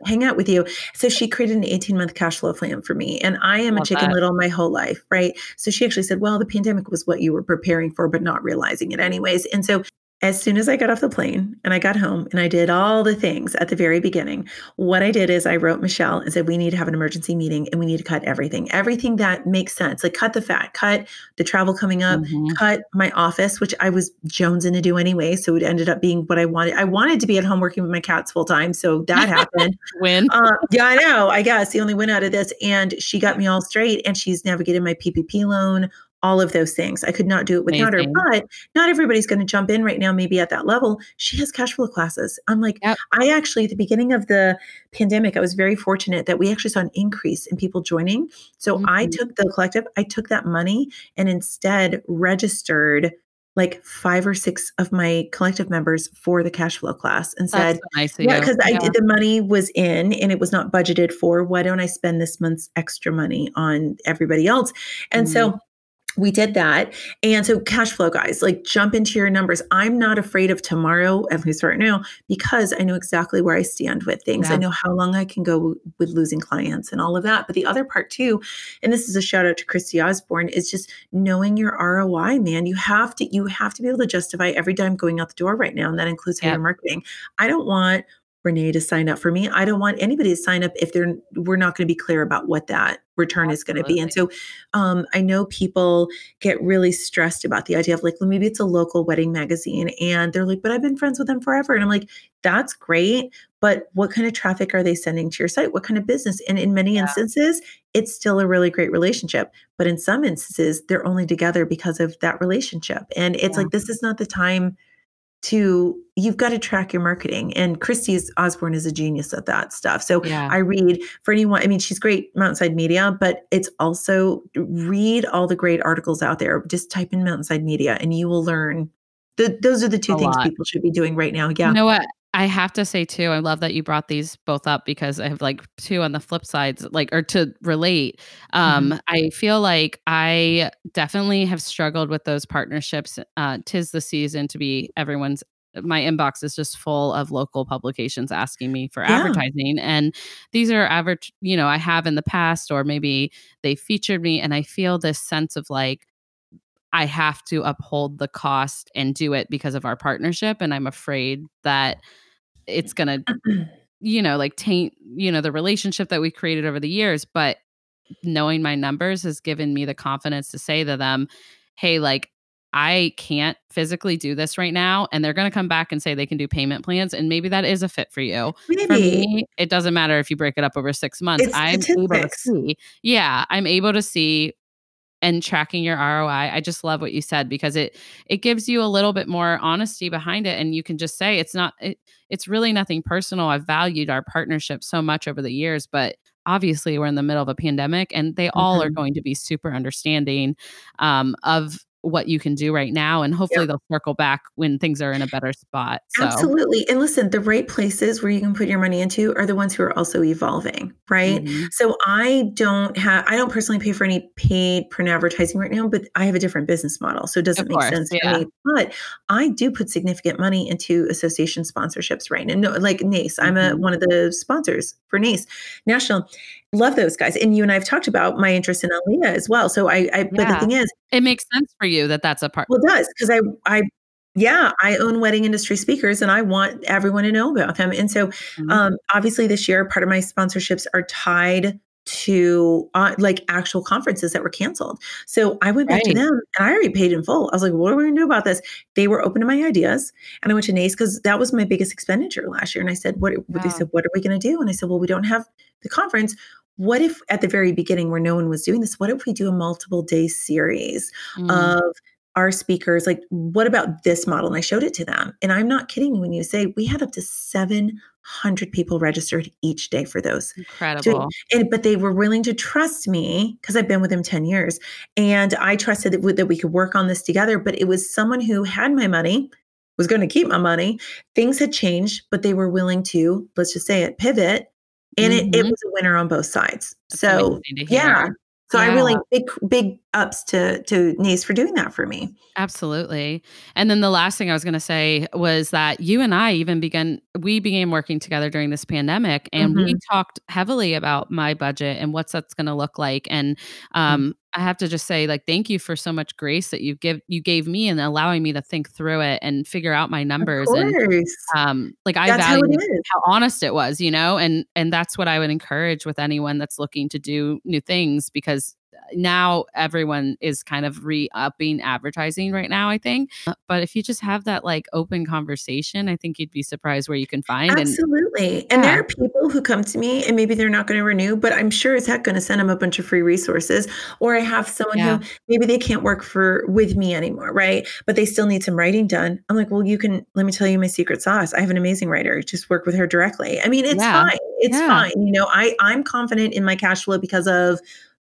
hang out with you. So she created an 18 month cash flow plan for me. And I am Love a chicken that. little my whole life, right? So she actually said, Well, the pandemic was what you were preparing for, but not realizing it anyways. And so as soon as I got off the plane and I got home and I did all the things at the very beginning, what I did is I wrote Michelle and said, We need to have an emergency meeting and we need to cut everything, everything that makes sense. Like cut the fat, cut the travel coming up, mm-hmm. cut my office, which I was jonesing to do anyway. So it ended up being what I wanted. I wanted to be at home working with my cats full time. So that happened. win. Uh, yeah, I know. I guess the only win out of this. And she got me all straight and she's navigated my PPP loan, all of those things. I could not do it without Amazing. her, but not everybody's going to jump in right now, maybe at that level. She has cash flow classes. I'm like, yep. I actually, at the beginning of the pandemic, I was very fortunate that we actually saw an increase in people joining. So mm-hmm. I took the collective, I took that money and instead registered like five or six of my collective members for the cash flow class and said, nice "Yeah, because yeah. the money was in and it was not budgeted for. Why don't I spend this month's extra money on everybody else?" And mm-hmm. so we did that. And so cash flow guys, like jump into your numbers. I'm not afraid of tomorrow, at least right now, because I know exactly where I stand with things. Yeah. I know how long I can go with losing clients and all of that. But the other part too, and this is a shout out to Christy Osborne, is just knowing your ROI, man. You have to, you have to be able to justify every dime going out the door right now. And that includes how you're marketing. I don't want Renee to sign up for me. I don't want anybody to sign up if they're we're not going to be clear about what that return Absolutely. is going to be. And so um, I know people get really stressed about the idea of like, well, maybe it's a local wedding magazine and they're like, but I've been friends with them forever. And I'm like, that's great. But what kind of traffic are they sending to your site? What kind of business? And in many yeah. instances, it's still a really great relationship. But in some instances, they're only together because of that relationship. And it's yeah. like, this is not the time to you've got to track your marketing and christy's osborne is a genius at that stuff. So yeah. i read for anyone i mean she's great mountainside media but it's also read all the great articles out there. Just type in mountainside media and you will learn. The, those are the two a things lot. people should be doing right now yeah. You know what I have to say too, I love that you brought these both up because I have like two on the flip sides, like or to relate. Um, mm-hmm. I feel like I definitely have struggled with those partnerships. Uh, tis the season to be everyone's my inbox is just full of local publications asking me for yeah. advertising and these are average you know i have in the past or maybe they featured me and i feel this sense of like i have to uphold the cost and do it because of our partnership and i'm afraid that it's going to you know like taint you know the relationship that we created over the years but knowing my numbers has given me the confidence to say to them hey like I can't physically do this right now. And they're going to come back and say they can do payment plans. And maybe that is a fit for you. Maybe. For me, it doesn't matter if you break it up over six months. It's I'm able to see. Yeah, I'm able to see and tracking your ROI. I just love what you said because it it gives you a little bit more honesty behind it and you can just say it's not it, it's really nothing personal. I've valued our partnership so much over the years, but obviously we're in the middle of a pandemic and they all mm-hmm. are going to be super understanding um, of what you can do right now and hopefully they'll circle back when things are in a better spot so. absolutely and listen the right places where you can put your money into are the ones who are also evolving right mm-hmm. so i don't have i don't personally pay for any paid print advertising right now but i have a different business model so it doesn't of make course, sense yeah. for me but i do put significant money into association sponsorships right now no, like nace i'm a mm-hmm. one of the sponsors for nace national love those guys. And you and I have talked about my interest in ILEA as well. So I, I yeah. but the thing is, it makes sense for you that that's a part. Well, it does because I, I, yeah, I own wedding industry speakers and I want everyone to know about them. And so, mm-hmm. um, obviously, this year, part of my sponsorships are tied to uh, like actual conferences that were canceled. So I went back right. to them and I already paid in full. I was like, what are we going to do about this? They were open to my ideas. And I went to NACE because that was my biggest expenditure last year. And I said, what, yeah. they said, what are we going to do? And I said, well, we don't have the conference what if at the very beginning where no one was doing this what if we do a multiple day series mm. of our speakers like what about this model? And i showed it to them and i'm not kidding when you say we had up to 700 people registered each day for those. Incredible. and but they were willing to trust me because i've been with them 10 years and i trusted that, that we could work on this together but it was someone who had my money was going to keep my money things had changed but they were willing to let's just say it pivot and mm-hmm. it, it mm-hmm. was a winner on both sides. That's so yeah. So yeah. I really big big ups to to NACE for doing that for me. Absolutely. And then the last thing I was going to say was that you and I even began we began working together during this pandemic and mm-hmm. we talked heavily about my budget and what's that's going to look like and um I have to just say, like, thank you for so much grace that you give you gave me and allowing me to think through it and figure out my numbers. And um, like I that's value how, how honest it was, you know, and and that's what I would encourage with anyone that's looking to do new things because now everyone is kind of re-upping advertising right now i think. But if you just have that like open conversation i think you'd be surprised where you can find absolutely. And, and yeah. there are people who come to me and maybe they're not going to renew but i'm sure it's heck going to send them a bunch of free resources or i have someone yeah. who maybe they can't work for with me anymore right? But they still need some writing done. I'm like well you can let me tell you my secret sauce. I have an amazing writer. Just work with her directly. I mean it's yeah. fine. It's fine. You know i i'm confident in my cash flow because of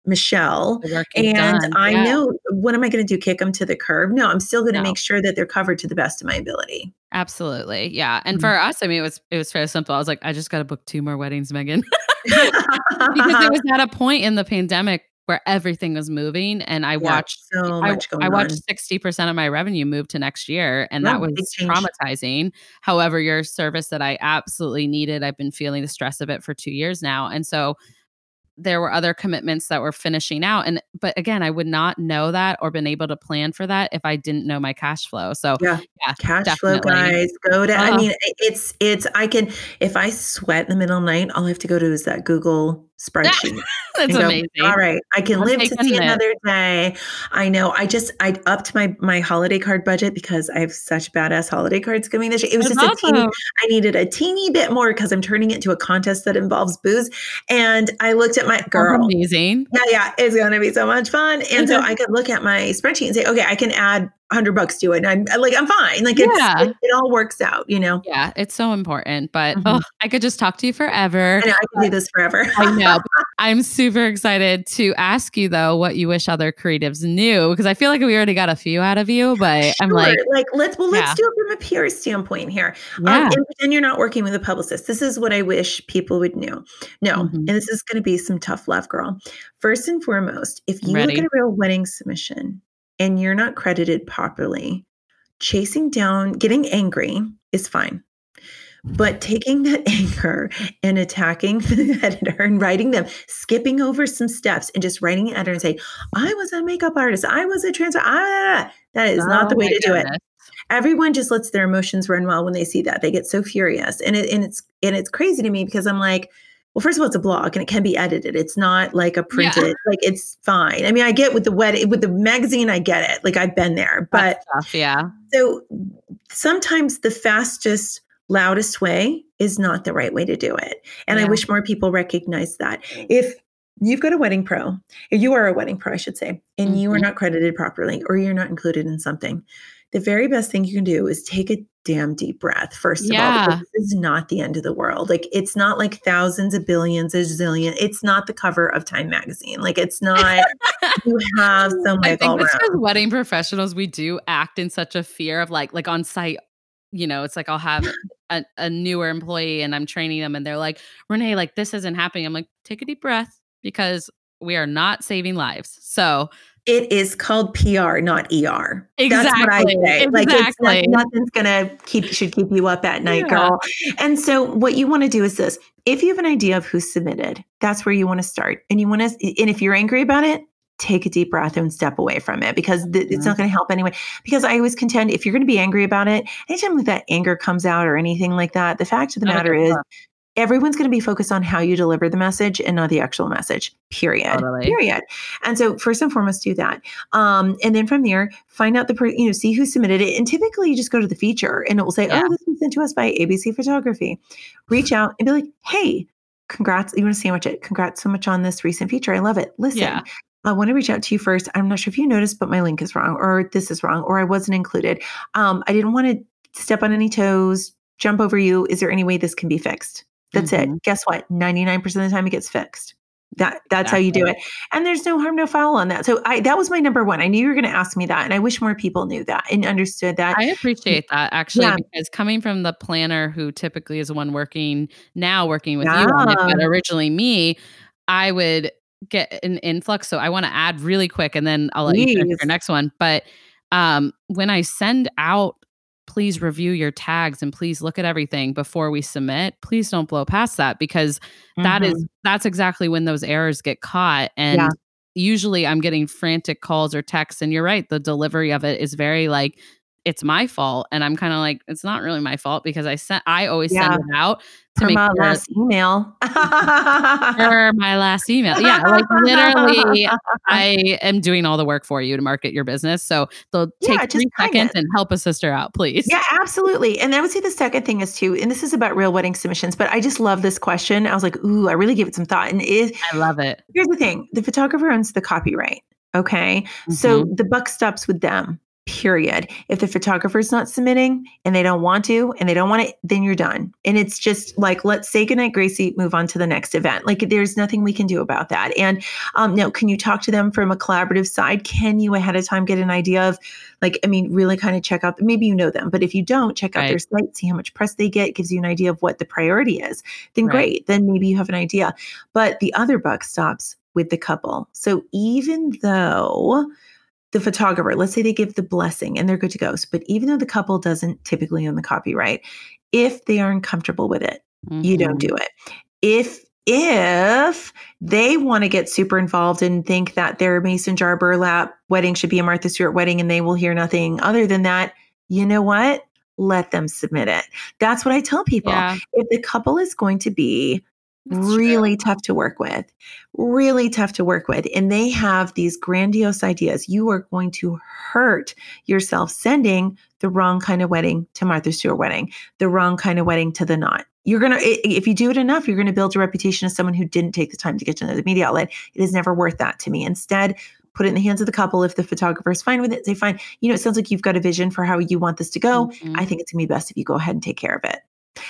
Michelle. And done. I Yeah. know what am I going to do? Kick them to the curb? No, I'm still going to No. make sure that they're covered to the best of my ability. Absolutely. Yeah. And Mhm. for us, I mean, it was it was fairly simple. I was like, I just gotta book two more weddings, Meghan. because it was at a point in the pandemic where everything was moving and I Yeah, watched so I, I watched on. 60% of my revenue move to next year and Yeah, that was traumatizing. However, your service that I absolutely needed, I've been feeling the stress of it for 2 years now. And so there were other commitments that were finishing out and but again, I would not know that or been able to plan for that if I didn't know my cash flow. So Yeah. yeah, Cash flow, guys. Go to. I Oh. mean, it's it's. I can if I sweat in the middle of the night, all I have to go to is that Google spreadsheet. That's go, amazing. All right, I can I'll live to see minute. another day. I know. I just I upped my my holiday card budget because I have such badass holiday cards coming this year. It was That's just a teeny. I needed a teeny bit more because I'm turning it into a contest that involves booze. And I looked at my girl. amazing. Yeah, yeah, it's gonna be so much fun. And so I could look at my spreadsheet and say, okay, I can add hundred bucks to it. And I'm like, I'm fine. Like it's Yeah. it, it all works out, you know. Yeah, it's so important. But Mhm. oh, I could just talk to you forever. I know I can do this forever. I know. I'm super excited to ask you though what you wish other creatives knew because I feel like we already got a few out of you, but I'm like, like let's well let's Yeah. do it from a PR standpoint here. yeah, Um, and pretend you're not working with a publicist. This is what I wish people would know. No, Mhm. and this is going to be some tough love, girl. First and foremost, if you Ready. look at a real wedding submission and you're not credited properly, chasing down, getting angry is fine. But taking that anger and attacking the editor and writing them, skipping over some steps and just writing an editor and say, I was a makeup artist, I was a trans, ah, that is not the Oh way to do it. everyone just lets their emotions run wild when they see that. They get so furious. And it and it's and it's crazy to me because i'm like well first of all it's a blog and it can be edited. It's not like a printed like it's fine. I mean i get with the wedding with the magazine i get it. Like i've been there but tough, yeah. so sometimes the fastest loudest way is not the right way to do it and i wish more people recognize that. If you've got a wedding pro if you are a wedding pro i should say and mm-hmm. you are not credited properly or you're not included in something the very best thing you can do is take a damn deep breath first of all Yeah. because this is not the end of the world like it's not like thousands of billions a zillion it's not the cover of time magazine like it's not you have some I like all think around because wedding professionals, we do act in such a fear of like, like on site, you know, it's like I'll have a, a newer employee and I'm training them and they're like, Renee, like this isn't happening. I'm like, take a deep breath because we are not saving lives. So It is called PR, not ER. That's what I Exactly, say. Like it's not, nothing's gonna keep should keep you up at night, Yeah. girl. And so what you want to do is this. If you have an idea of who submitted, that's where you want to start. And you want to and if you're angry about it, take a deep breath and step away from it because th- it's not going to help anyway. Because I always contend if you're going to be angry about it, anytime that anger comes out or anything like that, the fact of the Not matter is. Everyone's going to be focused on how you deliver the message and not the actual message period Totally. period and so first and foremost do that um, and then from there find out the per- you know see who submitted it and typically you just go to the feature and it will say Yeah. oh this was sent to us by abc photography reach out and be like hey congrats you want to sandwich it congrats so much on this recent feature i love it listen Yeah. I want to reach out to you first. I'm not sure if you noticed, but my link is wrong, or this is wrong, or I wasn't included. Um, I didn't want to step on any toes, jump over you. Is there any way this can be fixed? That's Mhm. it. Guess what? 99% of the time it gets fixed. That that's how you do it. And there's no harm, no foul on that. So I that was my number one. I knew you were going to ask me that, and I wish more people knew that and understood that. I appreciate that actually Yeah. because coming from the planner who typically is the one working now working with you on it, but originally me, I would get an influx. So I want to add really quick and then I'll let you finish your next one. But um when I send out please review your tags and please look at everything before we submit. Please don't blow past that because that Mhm. is that's exactly when those errors get caught and Yeah. usually i'm getting frantic calls or texts and you're right the delivery of it is very like it's my fault and i'm kind of like it's not really my fault because i sent i always Yeah. send it out to make my sure last email. for my last email yeah like literally i am doing all the work for you to market your business so they'll take just three seconds and help a sister out please Yeah, absolutely. And I would say the second thing is too, and this is about real wedding submissions, but I just love this question. I was like, ooh, I really gave it some thought. And it, i love it here's the thing the photographer owns the copyright. Okay. So Mhm. the buck stops with them, period. If the photographer's not submitting and they don't want to and they don't want it, then you're done. And it's just like, let's say goodnight, Gracie, move on to the next event. Like there's nothing we can do about that. And um, now, can you talk to them from a collaborative side? Can you ahead of time get an idea of like, I mean, really kind of check out, maybe you know them, but if you don't, check out right. their site, see how much press they get, gives you an idea of what the priority is. Then right. great. Then maybe you have an idea. But the other buck stops with the couple. So even though the photographer, let's say they give the blessing and they're good to go. But even though the couple doesn't typically own the copyright, if they are uncomfortable with it, mm-hmm. you don't do mm-hmm. it. If if they want to get super involved and think that their mason jar burlap wedding should be a Martha Stewart wedding and they will hear nothing other than that, you know what? Let them submit it. That's what I tell people. Yeah. If the couple is going to be that's really true. tough to work with, really tough to work with. And they have these grandiose ideas. You are going to hurt yourself sending the wrong kind of wedding to Martha Stewart wedding, the wrong kind of wedding to the Knot. You're going to, if you do it enough, you're going to build a reputation as someone who didn't take the time to get to know the media outlet. It is never worth that to me. Instead, put it in the hands of the couple. If the photographer is fine with it, say, fine. You know, it sounds like you've got a vision for how you want this to go. Mm-hmm. I think it's going to be best if you go ahead and take care of it.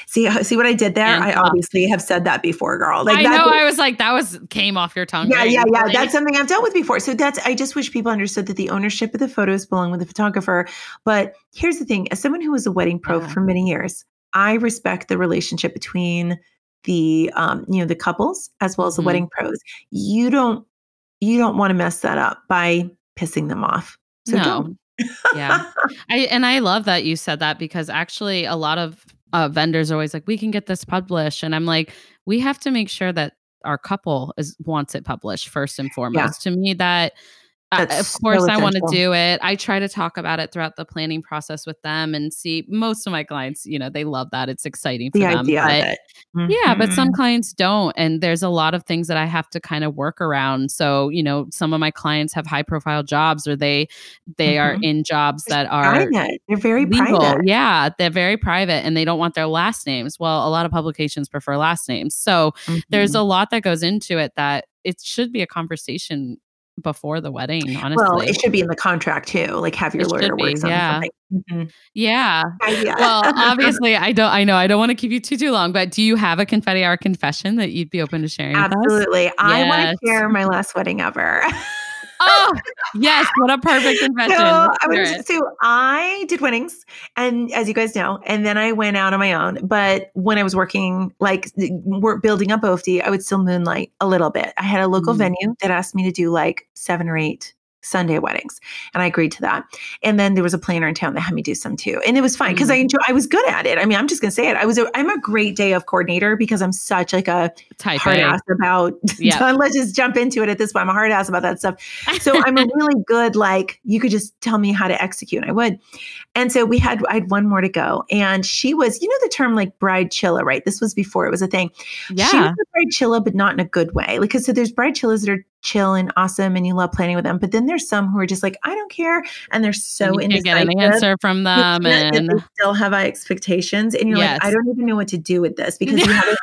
See, see what I did there? And, I obviously have said that before, girl. Like I know. I was like, that was came off your tongue. Yeah, right? yeah, yeah. Like, that's something I've dealt with before. So that's. I just wish people understood that the ownership of the photos belong with the photographer. But here's the thing: as someone who was a wedding pro yeah. for many years, I respect the relationship between the, um, you know, the couples as well as the mm-hmm. wedding pros. You don't, you don't want to mess that up by pissing them off. So no. Yeah. I and I love that you said that because actually a lot of uh, vendors are always like, we can get this published. And I'm like, we have to make sure that our couple is wants it published first and foremost. Yeah. To me, that uh, of course I want to do it. I try to talk about it throughout the planning process with them and see most of my clients, you know, they love that. It's exciting for the them. Idea but, of it. Mm-hmm. Yeah, but some mm-hmm. clients don't. And there's a lot of things that I have to kind of work around. So, you know, some of my clients have high profile jobs or they they mm-hmm. are in jobs that are private. They're very legal. private. Yeah, they're very private and they don't want their last names. Well, a lot of publications prefer last names. So mm-hmm. there's a lot that goes into it that it should be a conversation before the wedding, honestly. Well, it should be in the contract too. Like have your it lawyer work on yeah. something. Mm-hmm. Yeah. yeah. Well, obviously I don't I know I don't want to keep you too too long, but do you have a confetti hour confession that you'd be open to sharing? Absolutely. I yes. want to share my last wedding ever. oh yes, what a perfect confession. So I, was, so I did weddings, and as you guys know, and then I went out on my own. But when I was working, like work building up OFD, I would still moonlight a little bit. I had a local mm. venue that asked me to do like seven or eight Sunday weddings. And I agreed to that. And then there was a planner in town that had me do some too. And it was fine because mm-hmm. I enjoy I was good at it. I mean, I'm just gonna say it. I was a I'm a great day of coordinator because I'm such like a Type hard a. ass about yeah. let's just jump into it at this point. I'm a hard ass about that stuff. So I'm a really good, like you could just tell me how to execute and I would. And so we had I had one more to go. And she was, you know, the term like bride chilla, right? This was before it was a thing. Yeah. She was a bride chilla, but not in a good way. Like, so there's bride chillas that are chill and awesome and you love planning with them. But then there's some who are just like, I don't care. And they're so and you get an answer from them. And they still have high expectations. And you're yes. like, I don't even know what to do with this because you have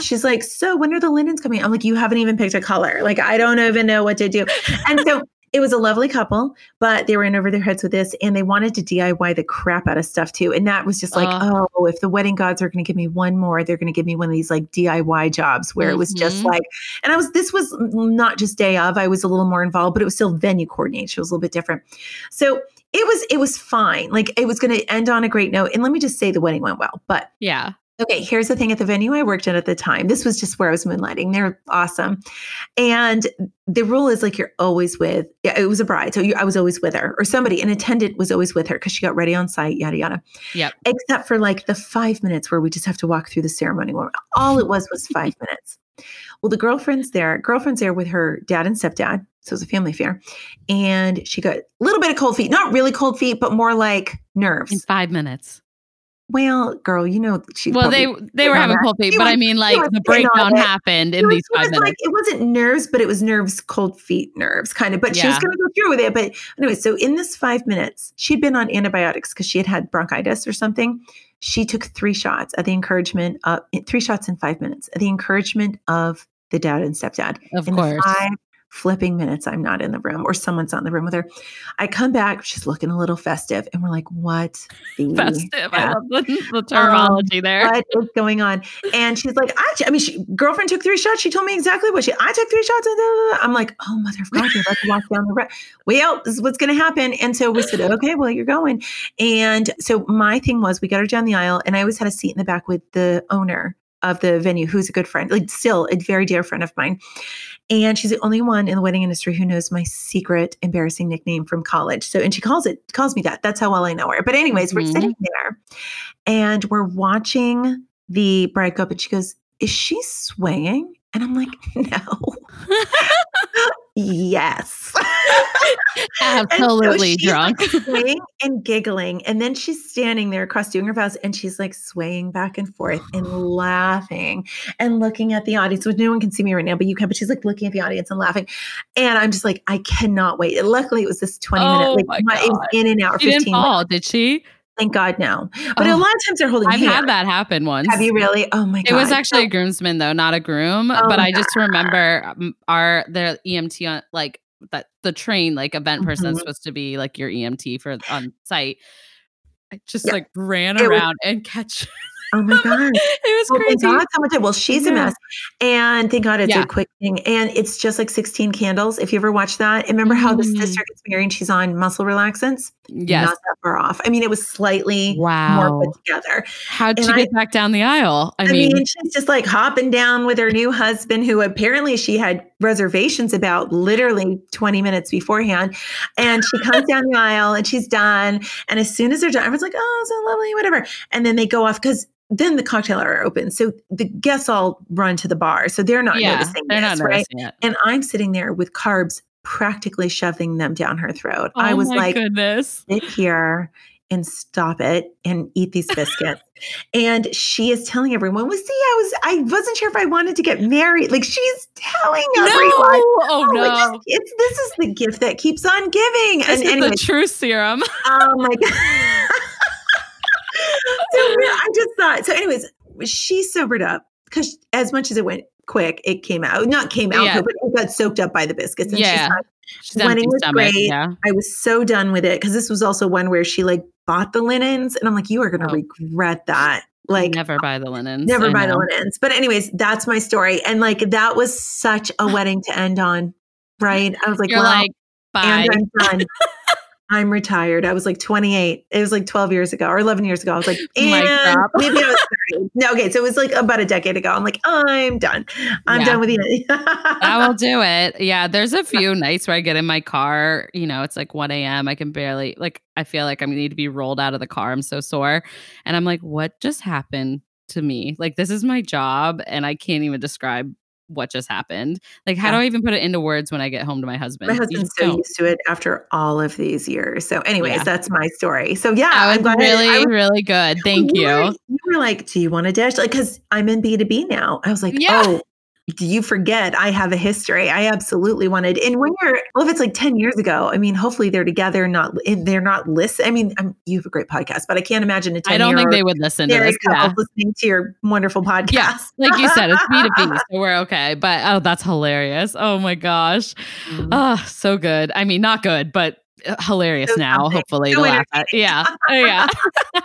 She's like, so when are the linens coming? I'm like, you haven't even picked a color. Like, I don't even know what to do. And so it was a lovely couple, but they were in over their heads with this and they wanted to DIY the crap out of stuff too. And that was just like, uh, oh, if the wedding gods are going to give me one more, they're going to give me one of these like DIY jobs where mm-hmm. it was just mm-hmm. like, and I was, this was not just day of, I was a little more involved, but it was still venue coordination. It was a little bit different. So it was, it was fine. Like it was going to end on a great note. And let me just say the wedding went well, but yeah. Okay, here's the thing at the venue I worked at at the time. This was just where I was moonlighting. They're awesome. And the rule is like you're always with, yeah, it was a bride. So you, I was always with her, or somebody, an attendant was always with her because she got ready on site, yada, yada. Yep. Except for like the five minutes where we just have to walk through the ceremony. All it was was five minutes. Well, the girlfriend's there, girlfriend's there with her dad and stepdad. So it was a family affair. And she got a little bit of cold feet, not really cold feet, but more like nerves. In five minutes. Well, girl, you know she. Well, they they were having cold feet, but was, I mean, like the breakdown happened in was, these five minutes. Like, it wasn't nerves, but it was nerves, cold feet nerves, kind of. But yeah. she was going to go through with it. But anyway, so in this five minutes, she'd been on antibiotics because she had had bronchitis or something. She took three shots at the encouragement of three shots in five minutes at the encouragement of the dad and stepdad. Of course, five flipping minutes I'm not in the room or someone's not in the room with her. I come back, she's looking a little festive, and we're like, what? The festive. I love the, the terminology um, there. What is going on? And she's like, I, I mean, she, girlfriend took three shots. She told me exactly what she, I took three shots. And I'm like, oh, mother of God, you're about to walk down the road. Well, this is what's going to happen. And so we said, okay, well, you're going. And so my thing was, we got her down the aisle, and I always had a seat in the back with the owner of the venue, who's a good friend, like still a very dear friend of mine. And she's the only one in the wedding industry who knows my secret embarrassing nickname from college. So, and she calls it, calls me that. That's how well I know her. But, anyways, mm-hmm. we're sitting there and we're watching the bride go up, and she goes, Is she swaying? And I'm like, No. yes. Absolutely so drunk. swaying and giggling. And then she's standing there across doing her vows and she's like swaying back and forth and laughing and looking at the audience, which no one can see me right now, but you can, but she's like looking at the audience and laughing. And I'm just like, I cannot wait. And luckily it was this 20 oh minute, like it was in and out. She 15 didn't fall, minutes. did she? Thank God, no. But oh, a lot of times they're holding. I've hands. had that happen once. Have you really? Oh my God! It was actually a groomsman though, not a groom. Oh but I just remember um, our the EMT on like that the train like event mm-hmm. person is supposed to be like your EMT for on site. I just yeah. like ran it around was, and catch Oh my God. it was well, crazy. God much. Well, she's yeah. a mess. And thank God it's yeah. a quick thing. And it's just like 16 candles. If you ever watch that, remember how mm. the sister gets married and she's on muscle relaxants? Yes. Not that far off. I mean, it was slightly wow. more put together. How'd she get back down the aisle? I, I mean, mean, she's just like hopping down with her new husband, who apparently she had reservations about literally 20 minutes beforehand. And she comes down the aisle and she's done. And as soon as they're done, everyone's like, oh, so lovely, whatever. And then they go off because then the cocktail hour opens. So the guests all run to the bar. So they're not yeah, noticing they're this, not right? It. And I'm sitting there with carbs practically shoving them down her throat. Oh I was like, goodness. sit here and stop it and eat these biscuits. and she is telling everyone, well, see, I was, I wasn't sure if I wanted to get married. Like she's telling everyone. Oh, oh, no! Oh, no. It's, it's, this is the gift that keeps on giving. This and anyway, the true serum. Oh my God. So I just thought. So, anyways, she sobered up because as much as it went quick, it came out. Not came out, yeah. but it got soaked up by the biscuits. And yeah. She's wedding was stomach, great. Yeah. I was so done with it because this was also one where she like bought the linens, and I'm like, you are going to oh. regret that. Like never buy the linens. Never I buy know. the linens. But anyways, that's my story. And like that was such a wedding to end on. Right. I was like, You're well, like, bye. And I'm done. I'm retired. I was like 28. It was like 12 years ago or 11 years ago. I was like, and maybe I was 30. No, okay. So it was like about a decade ago. I'm like, I'm done. I'm yeah. done with you. I will do it. Yeah. There's a few nights where I get in my car, you know, it's like 1 a.m. I can barely, like, I feel like I need to be rolled out of the car. I'm so sore. And I'm like, what just happened to me? Like, this is my job. And I can't even describe what just happened. Like, how yeah. do I even put it into words when I get home to my husband? My husband's so don't. used to it after all of these years. So, anyways, yeah. that's my story. So, yeah, I was really, I, was, really good. Thank you. Were, you were like, "Do you want to dish?" Like, because I'm in B two B now. I was like, yeah. "Oh, do you forget I have a history? I absolutely wanted. And when you're, well, if it's like 10 years ago, I mean, hopefully they're together, not, they're not listening. I mean, I'm, you have a great podcast, but I can't imagine a 10 I don't think they would listen to this. Yeah. listening to your wonderful podcast. Yeah. Like you said, it's B2B, so we're okay. But oh, that's hilarious. Oh my gosh. Mm-hmm. Oh, so good. I mean, not good, but uh, hilarious so now hopefully so to laugh at yeah oh, yeah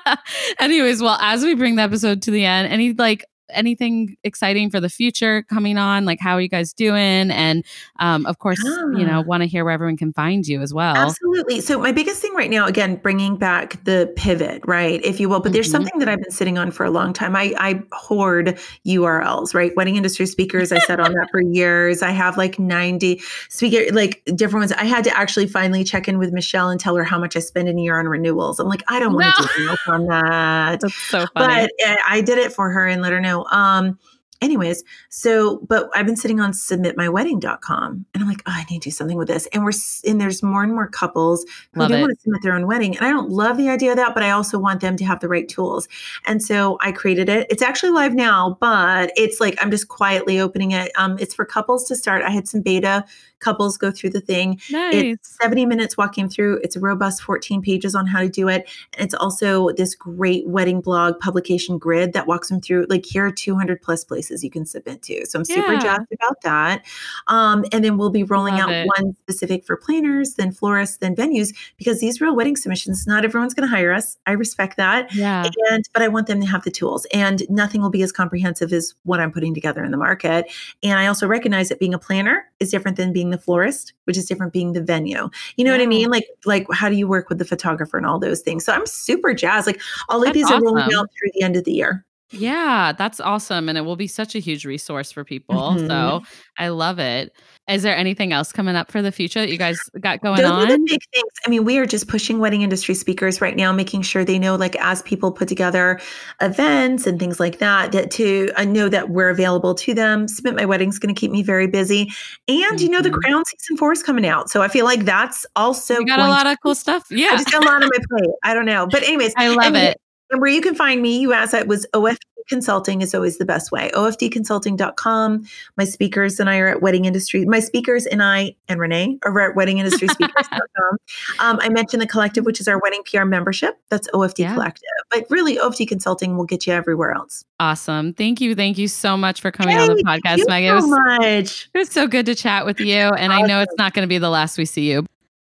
anyways well as we bring the episode to the end any like anything exciting for the future coming on? Like, how are you guys doing? And um, of course, you know, want to hear where everyone can find you as well. Absolutely. So, my biggest thing right now, again, bringing back the pivot, right, if you will, but mm-hmm. there's something that I've been sitting on for a long time. I, I hoard URLs, right? Wedding industry speakers. I sat on that for years. I have like 90 speaker, like different ones. I had to actually finally check in with Michelle and tell her how much I spend in a year on renewals. I'm like, I don't want to no. do on that. That's so funny. But eh, I did it for her and let her know um, anyways, so but I've been sitting on submitmywedding.com and I'm like, oh, I need to do something with this. And we're and there's more and more couples who love do want to submit their own wedding. And I don't love the idea of that, but I also want them to have the right tools. And so I created it. It's actually live now, but it's like I'm just quietly opening it. Um, it's for couples to start. I had some beta couples go through the thing. Nice. It's 70 minutes walking through. It's a robust 14 pages on how to do it. And it's also this great wedding blog publication grid that walks them through like here are 200 plus places you can submit to. So I'm super yeah. jazzed about that. Um, and then we'll be rolling Love out it. one specific for planners, then florists, then venues, because these real wedding submissions, not everyone's going to hire us. I respect that. Yeah. And, but I want them to have the tools and nothing will be as comprehensive as what I'm putting together in the market. And I also recognize that being a planner is different than being the florist, which is different being the venue. You know yeah. what I mean? Like, like how do you work with the photographer and all those things? So I'm super jazzed. Like all of these awesome. are rolling out through the end of the year. Yeah, that's awesome. And it will be such a huge resource for people. Mm-hmm. So I love it. Is there anything else coming up for the future that you guys got going Those on? Are the big things. I mean, we are just pushing wedding industry speakers right now, making sure they know, like, as people put together events and things like that, that to uh, know that we're available to them. Submit My Wedding's going to keep me very busy, and mm-hmm. you know, the mm-hmm. Crown season four is coming out, so I feel like that's also you got a lot to, of cool stuff. Yeah, I just got a lot on my plate. I don't know, but anyways, I love it. And where you can find me, you asked that was OF consulting is always the best way. OFDconsulting.com. My speakers and I are at Wedding Industry. My speakers and I and Renee are at weddingindustry.speakers.com. um, I mentioned the collective, which is our wedding PR membership. That's OFD yeah. Collective. But really, OFD Consulting will get you everywhere else. Awesome. Thank you. Thank you so much for coming hey, on the podcast, Meghan. Thank you So much. It was so good to chat with you. And awesome. I know it's not going to be the last we see you.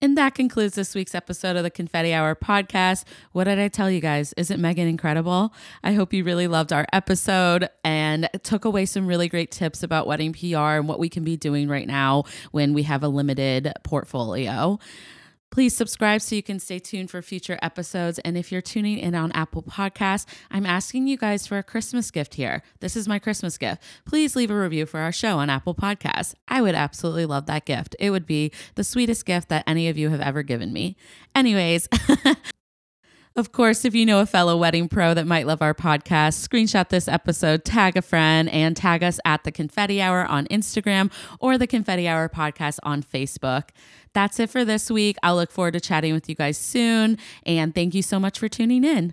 And that concludes this week's episode of the Confetti Hour podcast. What did I tell you guys? Isn't Meghan incredible? I hope you really loved our episode and took away some really great tips about wedding PR and what we can be doing right now when we have a limited portfolio. Please subscribe so you can stay tuned for future episodes. And if you're tuning in on Apple Podcasts, I'm asking you guys for a Christmas gift here. This is my Christmas gift. Please leave a review for our show on Apple Podcasts. I would absolutely love that gift. It would be the sweetest gift that any of you have ever given me. Anyways, Of course, if you know a fellow wedding pro that might love our podcast, screenshot this episode, tag a friend, and tag us at the Confetti Hour on Instagram or the Confetti Hour podcast on Facebook. That's it for this week. I'll look forward to chatting with you guys soon. And thank you so much for tuning in.